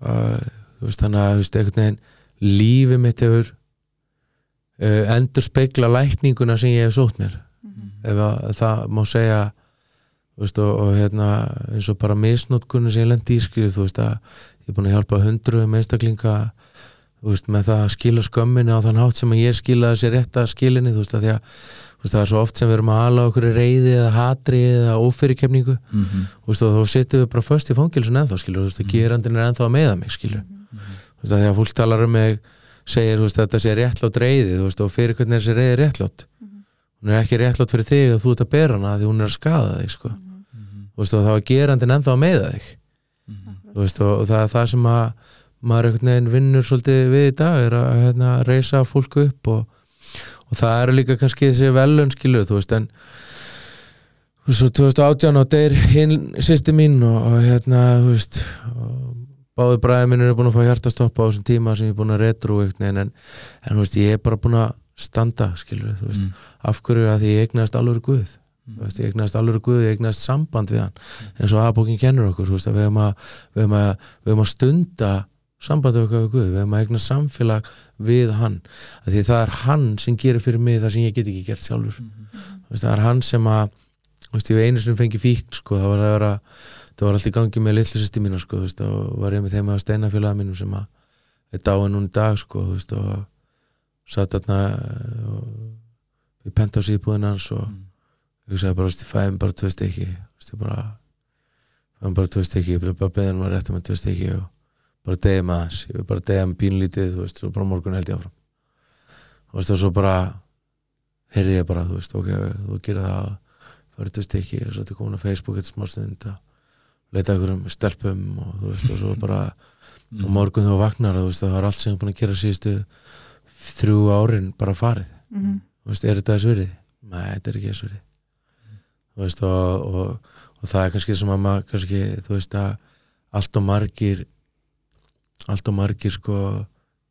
uh, veist, þannig að veist, einhvern veginn lífið mitt hefur uh, endur spekla lækninguna sem ég hef sótt mér. Ef að, það má segja veist, og, og hérna eins og bara misnótkunni sem ég lendi í skrið þú veist að ég er búin að hjálpa hundruðum einstaklinga þú veist, með það að skila skömminni á þann hátt sem að ég skilaði sér rétt að skilinni þú veist að því að þú veist, það er svo oft sem við erum að ala okkur reyði eða hatri eða ófyrirkefningu Mhm. þú veist, og þá setjum við bara föst í fangilsun ennþá skilur, þú veist, að gerandinn er ennþá að meða mig skilur, þú veist, að því að fólk talar um mig segir, þú veist, að þetta sé réttlát reyði þú veist, og fyrir hvernig er þessi reyði réttlát hún er ekki réttlát fyrir þig og þú ert að bera hana því hún er að skada þig, sko. þú veist, og þá er gerandinn ennþá að meða þig. Þú veist, og, það er það sem að maður einhvern veginn vinnur svolítið við í dag er að hérna, reysa fólk upp og, og það eru líka kannski þessi velun skilur, þú veist, en svo 2018 og deyr hinn sýsti mín og, og hérna, þú veist báði bræði minn eru búin að fá hjartastoppa á þessum tíma sem ég er búin að retru einhvern veginn en, en þú veist, ég er bara búin að standa skilur, þú veist, Mm. af hverju að því ég eignaðist alveg guð þú veist, ég eignaðist alveg guð, ég eignaðist samband við hann. Eins og aðbókin kennur okkur veist, að við hefum að, við hefum að, við hefum að stunda sambandi okkar við Guð, við hefum að eigna samfélag við hann, því það er hann sem gerir fyrir mig það sem ég get ekki gert sjálfur. Þú veist, það er hann sem að ég einu sem fengi fíkn sko, það var vera það var allt í gangi með litlu sýsti mína sko, og var ég með þeim að steinafélaga mínum sem að er dáin núna í dag sko, og satt þarna og ég pent á síðbúðin hans og ég sagði bara, ég fæði bara tvö stykki ég bara fæði bara tvö stykki, ég bara beðin um að rétta með tvö stykki og bara degja með hans ég vil bara degja með pínlítið, þú veist, og bara morgun held ég áfram þú veist, og svo bara heyrði ég bara, þú veist, ok, þú gerir það farið tvö stykki, og svo þetta komin á Facebook eitt smá stund að leita ykkur um stelpum og þú veist, og svo bara og morgun þú vaknar, þú veist, það var allt sem ég búin að gera síðustu þrjú árin bara farið Mhm. þú veist, er þetta þess virði? Nei, þetta er ekki þess virði þú veist, og, og, og það er kannski sem að maður kannski, þú veist að allt og margir allt og margir sko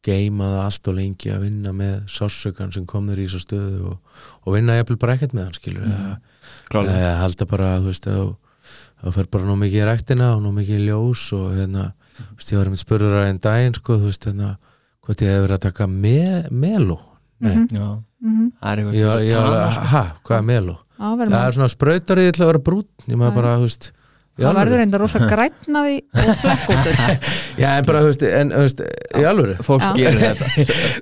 geima það allt og lengi að vinna með sársökan sem kom þér í svo stöðu og, og vinna jafnvel bara ekkert með hann skilur eða, Klálega. eða halda bara, þú veist, að það fer bara nú mikið í ræktina og nú mikið í ljós og hérna, þú veist, ég var einmitt spurður að einn daginn, sko, þú veist, hérna hvort ég hef verið að taka me, melo Nei, Mhm. Já, Mhm. það er eitthvað ég, að ég, tala, ég, sko. ha, hvað er melo? Verður það er svona sprautarið til að vera brún ég maður bara, þú veist, það verður enda rosa grænnaði og flekkóttur Já, en bara, þú veist, en, þú veist, í alvöru. fólk gerir þetta.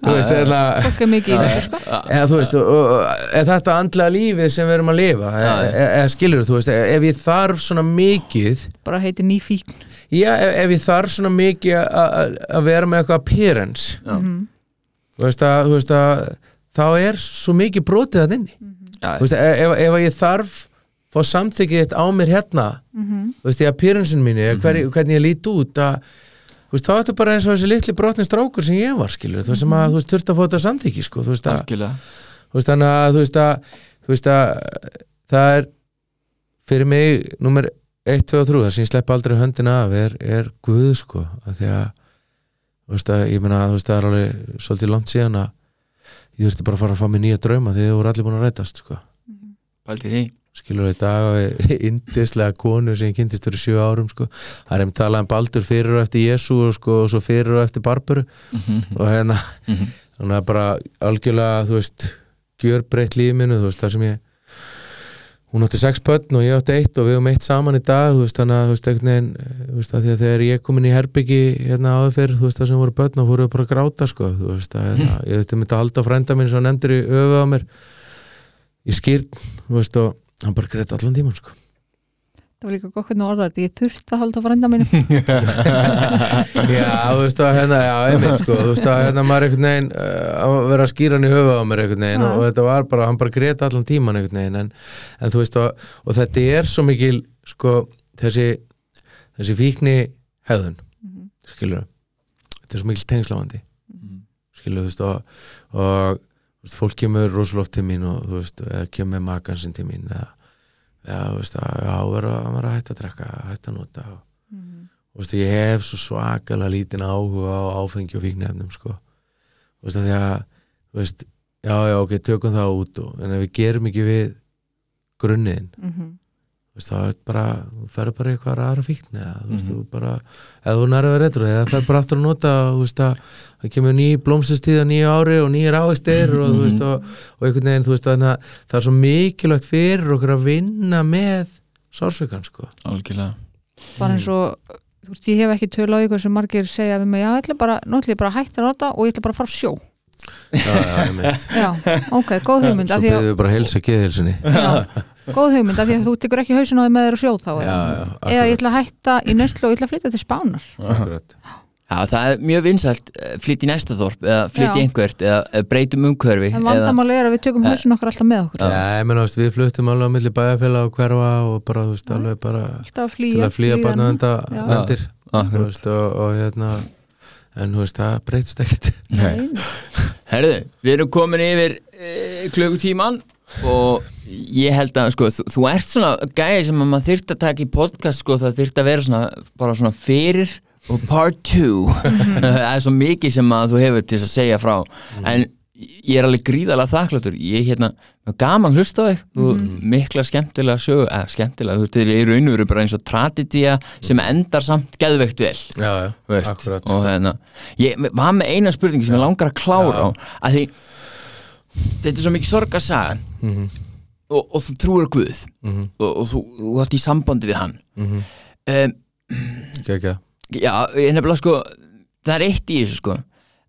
Þú veist, eða fólk er mikið í þessu sko. Eða þú veist, er þetta andlega lífið sem við erum að lifa? Eða, eða skilur þú veist, ef ég þarf svona mikið bara heiti nýfíkn já, ef, ef ég þarf svona mikið að- að að vera með eitthvað appearance. Já. þú veist að, þú veist að þá er svo mikið brotið að inni. Þú veist, ef, ef, ef ég þarf fá samþykið þitt á mér hérna þú veist, í appearance-in mínu mm hver, hvernig ég lít út að þú veist, þá er þetta bara eins og þessi litli brotni strákur sem ég var, skilur, þú veist, sem að þú veist, þurfti að fá þetta samþykki, sko, þú veist, að algjörlega. þú veist þannig að þú veist að, þú veist að það er fyrir mig nummer 1, 2 og 3 það sem ég slepp aldrei höndina af er, er Guð sko að því að þú veist að ég meina þú veist það er alveg svolítið langt síðan að ég þurfti bara að fara að fá mér nýja drauma því þið voru allir búin að rætast sko. Pældi því? Skilur við í dag að indislega konu sem kynntist fyrir sjö árum sko. Það er um talað um Baldur fyrir og eftir Jésu og sko og svo fyrir og eftir Barbaru. Og hérna þannig að bara algjörlega þú veist gjörbreytt lífið minu þú veist það sem ég hún átti sex pötn og ég átti eitt og við höfum eitt saman í dag veist þannig að veginn að að þegar ég kom inn í herbyggi hérna áður fyrir þú veist það sem voru pötn og fóru bara að gráta sko veist að hérna, ég veit að myndi að halda frænda minn sem nefndir í öfu á mér í skýrn og hann bara greitt allan tíman sko það var líka gott hvernig orðar þetta, ég þurfti að halda frænda mínu Já, þú veist að hérna, já, einmitt sko, þú veist að hérna maður einhvern veginn uh, að vera að skýra hann í höfu á mér einhvern veginn og, þetta var bara, hann bara grét allan tíman einhvern veginn en, en þú veist að, og þetta er svo mikil sko, þessi þessi fíkni hefðun skilur, þetta er svo mikil tengslavandi skilur, þú veist og, og þú veist, fólk kemur rosaloft til mín og þú veist, kemur makansinn til mín eða, þú veist að, hætta að drekka, hætta að nota og Þú veist, ég hef svo svakalega lítinn áhuga á áfengi og fíknefnum sko. Þú veist, að því að veist, já, já, ok, tökum það út og, en ef við gerum ekki við grunniðin, Mhm. þú veist, þá er bara þú ferð bara eitthvað aðra fíkn eða, þú veist, Mhm. þú bara, eða þú nærið að vera retro eða ferð bara aftur að nota, þú veist, að það kemur ný blómsistíð á nýju ári og nýjir ávegstir og þú veist, og, og einhvern veginn, þú veist, þannig að það er svo mikilvægt fyrir okkur að vinna með sársökan, sko. algjörlega bara eins og þú veist, ég hef ekki tölu á ykkur sem margir segja við mig, já, ég ætla bara, nú ætla ég bara að hætta að nota og ég ætla bara að fara sjó Já, já, ég mynd. já, ok, góð hugmynd Svo af því að, byrðum við bara að helsa geðhilsinni. góð hugmynd af því að þú tekur ekki hausin á því með þér á sjó þá Já, eða, já, eða ég ætla að hætta í nöslu og ég ætla að flytja til Spánar akkurat. Já, það er mjög vinsælt flytt í næsta þorp eða Já. einhvert eða breytum umhverfi en eða, vandamáli er að við tökum hausin okkar alltaf með okkur Já, ég meina, þú veist, við fluttum alveg á milli bæjarfélag og hverfa og bara, þú veist, alveg bara að til flýja að flýja barna þetta Já. vendir, þú akkurat. veist, og, og hérna, en þú veist, það breytist ekkert. Nei. Herðu, við erum komin yfir e, klukkutíman og ég held að sko, þú, þú ert svona gæði sem að maður þyrft að taka í podcast sko, það þyrft að vera svona, bara svona fyrir og part two það er svo mikið sem að þú hefur til að segja frá en ég er alveg gríðalega þakkláttur ég er hérna, gaman hlusta þig. Þú mikla skemmtilega sögu eða skemmtilega, þú veist, þið eru raunveru bara eins og traditía sem endar samt geðveikt vel Já, já, veist, akkurat. og hérna ég var með eina spurningi sem ég langar að klára á að því þetta er svo mikið sorgarsaga Mhm, og, og þú trúir á Guð. Mhm, og, og þú, þú átt í sambandi við hann. Mhm, um, geggjað. já, ég nefnilega sko það er eitt í þessu sko.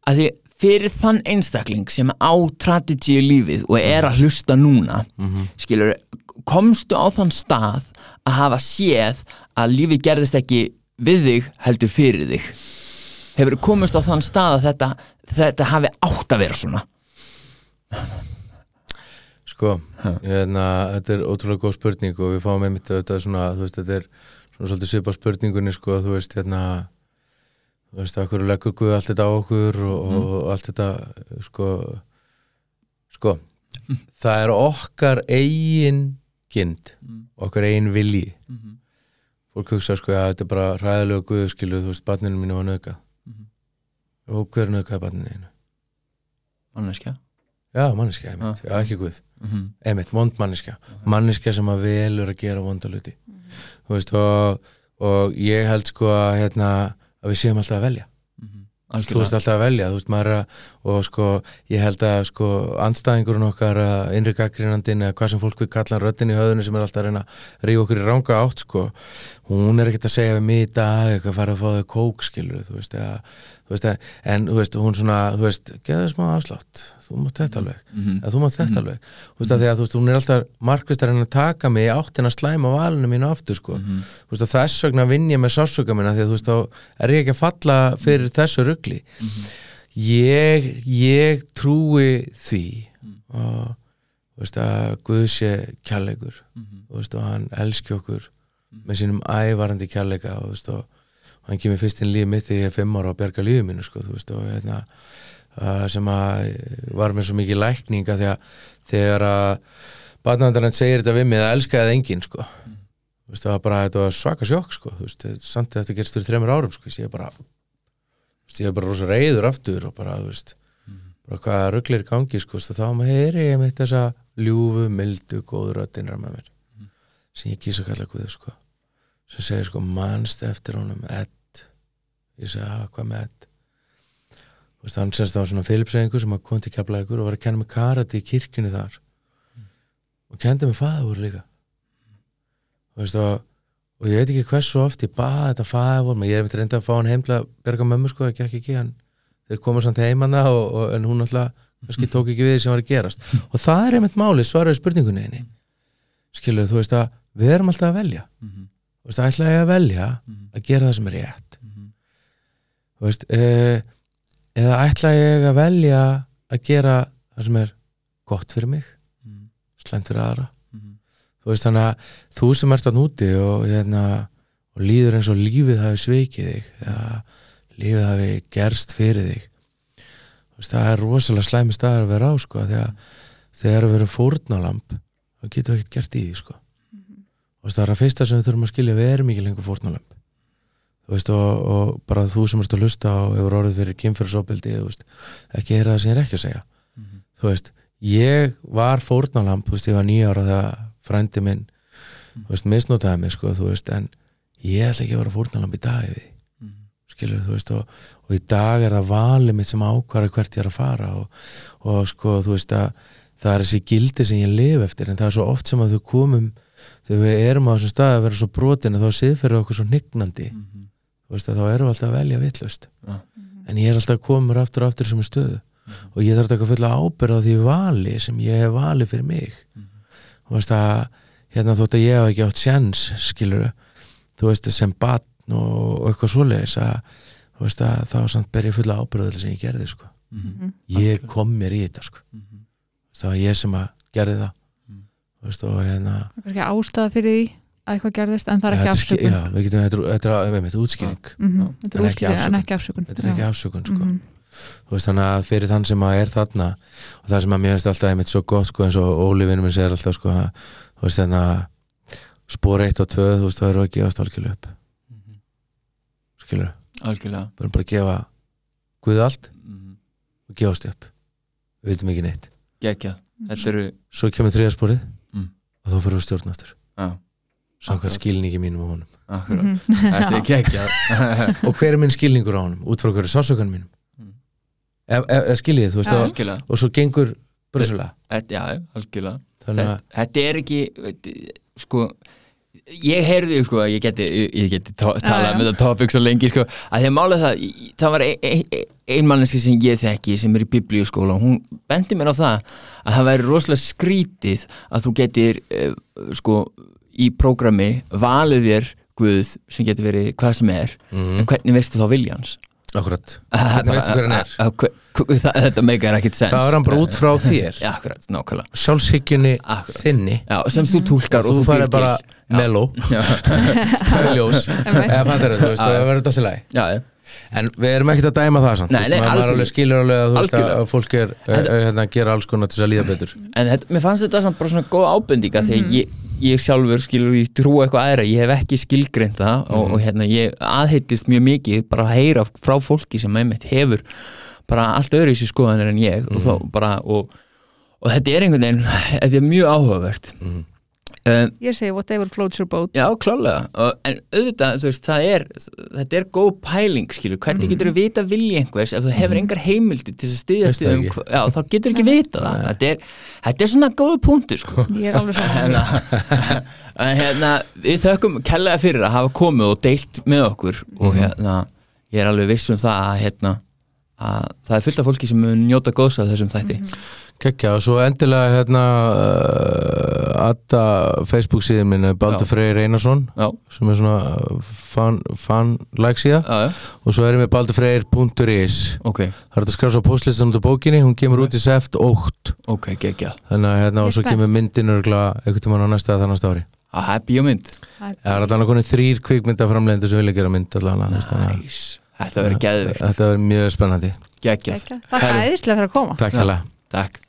Að því fyrir þann einstakling sem á strategy í lífið og er að hlusta núna Mhm. skilur, komstu á þann stað að hafa séð að lífið gerðist ekki við þig heldur fyrir þig hefur komist á þann stað að þetta, þetta hafi átt að vera svona Sko, hérna, þetta er ótrúlega góð spurning og við fáum einmitt þetta svona, þú veist, þetta er svona svolítið svipa spurningunni, sko, þú veist, hérna, þú veist, að hverju leggur Guð allt þetta á okkur og, og allt þetta, sko, sko, það er okkar eigin kind, okkar eigin vilji. Fólk hugsa, sko, að þetta er bara ræðilega Guð, skilu, þú veist, barninu mínu var nöðgað. Og hver nöðgaði barninu þínu? manneskja? Já, manneskja, einmitt, já, ekki Guð. mm -hmm. einmitt, vond manneskja. Manneskja sem að velur að gera vonda hluti. Þú veist og, og ég held sko að hérna, að við séum alltaf að velja. Þú veist alltaf að velja, veist að og sko, ég held að sko andstæðingurinn okkar, að innri gaggrínandinn eða hvað sem fólk við kalla röddin í höfðinu sem er alltaf að reyna að rífa okkur í ranga átt sko, hún er ekkert að segja við mig í dag, eitthvað fara að fá þau kók skilur, þú veist, eða, veist en veist, hún svona, þú veist geðu smá afslátt, þú mátt þetta alveg. Mhm. eða þú mátt þetta alveg, þú veist að því að þú veist, hún er alltaf markvist að reyna að taka mig í áttina að slæma valinu mínu aftur sko. Mhm. þú veist að þess vegna vinn ég með sársöka minna því að þú veist þá er ég ekki að falla fyrir þessu rugli. Ég, ég trúi því og þú veist að Guð sé kjærleikur þú veist og hann elski okkur með sínum ævarandi og þú veist og hann kemur fyrst inn líf mitt þegar ég er fimm ára og bjarga lífið mínu sko veist og hérna uh, sem að var með svo mikið lækninga að þegar að barnaðandarinn segir þetta við mig það elskaði enginn sko. Þú veist það var bara, þetta var svaka sjokk sko veist, samt að þetta gerst fyrir þreymur árum sko, ég er bara ég er bara rosa reyður aftur og bara, veist bara hvað rugglir gangi sko, þá maður heyri ég mitt þessa ljúfu, mildu, góðu röddinra með mér sem ég kýsa að kalla Guði sko sem segir sko, manst eftir honum Ed? Ég segi, að hvað með Ed? Þú veist, hann semst það var svona Filipsengur sem kom til keflaðið og var að kenna mig karate í kirkjunni þar. Og kendi mig fæður líka. Þú veist og, og ég veit ekki hversu oft ég baði þetta fæður menn ég er myndi reynda að fá hann heim til að berga mömmu sko, ekki ekki ekki, hann þeir komið samt heimanna og, og, en hún alltaf kannski tók ekki við því sem var að gerast. Og það er einmitt máli, svaraði spurningunni einni skilur þú veist að við erum alltaf að velja. Mhm. Þú veist, ætla ég að velja að gera það sem er rétt? Þú veist uh, eða ætla ég að velja að gera það sem er gott fyrir mig? Mhm. slæmt fyrir aðra? Mhm. þú veist þannig að þú sem ert að núti og, hérna, og líður eins og lífið hafi sveikið þig eða lífið hafi gerst fyrir þig þú veist það er rosalega slæmi staðar að vera á sko að þegar við erum fórnalamb þá getum við ekkert gert í því sko veist það er að fyrsta sem við þurfum að skilja við erum ekki lengur veist og, og bara þú sem ert að hlusta og hefur orðið fyrir kynfyrirsópildi ekki heyra það sem ég er ekki að segja. Þú veist, ég var fórnalamb þú veist, ég var nýja ára þegar frændi minn, þú veist, misnotaði mig sko, þú veist, en ég ætla ekki að vera fórnalamb í dag við, skilur þú veist, og, og í dag er það valið mitt sem ákvarða hvert ég er að fara og, og sko, þú veist að það er þessi gildi sem ég lifi eftir en það er svo oft sem að þau komum þegar við erum á þessum stað að vera svo brotin að þá séð fyrir okkur svo hnignandi. Þú veist að þá erum við alltaf að velja vitlaust. Ja. en ég er alltaf að koma mér aftur og aftur sem er stöðu. Og ég þarf að taka fulla ábyrð á því vali sem ég hef valið fyrir mig. Þú veist að hérna þótt að ég hef ekki átt sjans skilur þú veist sem batn og, og eitthvað svoleiðis að þú veist að þá samt ber ég fulla ábyrð sem ég gerði sko. Mhm. ég kom mér í þetta sko. Mhm. það var ég sem að gerði það veist og hérna Það er ekki ástæða fyrir því að eitthvað gerðist en það er ekki afsökun. já, við getum, þetta er- þetta er einmitt útskýring. Mhm, Já. Þetta En er ekki útskýring en afsökun. ekki afsökun þetta er ekki afsökun sko. Mhm. þú veist þannig að fyrir þann sem að er þarna og það sem að mér finnst alltaf einmitt svo gott sko eins og Óli vinnum minn segir alltaf sko að, þú veist þannig að spór 1 og 2 þú veist það eru að gefa stálkilu upp. Skilur, algjörlega. Við erum bara að gefa Guð allt Mhm. og gefast upp. Við veitum ekki neitt. Geggjað, þetta eru svo kemur þriðasporið Mm. Og þá fyrir við stjórn aftur. Samkvæmt skilningi mínum á honum. Akkurat. Mhm. þetta er geggjað og hver er minn skilningur á honum? Út frá hverju sásökan mínum? Mm. ef, ef, ef skiljið þú veist Já. og, svo gengur þetta, já, algjörlega. Þetta, þetta er ekki sko ég heyrði sko að ég geti, ég geti talað með það topic svo lengi sko að því að mála það, það var ein, ein, ein manneski sem ég þekki sem er í biblíuskóla og hún bendi mér á það að það væri rosalega skrítið að þú getur uh, sko í prógrami valið þér Guð sem getur verið hvað sem er mm, en hvernig veistu þá viljans akkurat. Hvernig veistu hver hann er? Hver- hver- það- Þetta meikar ekkit sens það er hann bara út frá þér. Já, akkurat, nákvæmlega. Sjálfshyggjunni Akkurat. þinni. Já, sem þú túlkar og þú bara til Já. mellow Já, farið ljós. Eða fattar þú veist það verður þetta allir læg já, já. en við erum ekkert að dæma það samt Nei, nei, maður- alveg skilur alveg að, þú veist, að fólk er En- að, hérna, gera alls konar til þess að líða betur. En þetta, mér fannst þetta samt bara svona góð ábendinga þegar ég, ég sjálfur skilur ég trú eitthvað aðra, ég hef ekki skilgreint það og, og hérna ég aðheitist mjög mikið bara að heyra frá fólki sem einmitt hefur bara allt öðru í sér skoðanir en ég og þá bara og, og þetta er einhvern veginn, þetta er mjög áhugavert. Mhm. Um, Ég segi whatever floats your boat. Já, klálega, og, en auðvitað þú veist, það er, þetta er góð pæling skilur, hvernig getur þú vita vilja einhvers ef þú hefur engar heimildi til að það um, já, þá getur ekki vita það. Þetta er, þetta er svona góð punktur sko. Ég er alveg saman hérna, en hérna, við þökkum kellega fyrir að hafa komið og deilt með okkur og hérna, ég er alveg viss um það að hérna, að það er fullt af fólki sem mun njóta góðs af þessum þætti. Kekja, og svo endilega hérna uh, Adda Facebook síðan minn Baldur. Freyr Einarsson Já, sem er svona fan, fan like síða já, já, og svo erum við baldurfreyr.is ok, það er að skrá svo postlistan út af bókinni. Hún kemur út í seft 8 ok, geggja þannig að hérna og svo kemur myndin örgla einhvern tímann á næsta eða þannig ári. Það er bíómynd. Það er allan okkur þrýr kvikmyndaframlendur sem vilja gera mynd allan að þannig Næs, þetta verður að geðvikt þetta verður mjög spennandi. Geggjað, Takk æðislega fyrir að koma. Takk hérlega. takk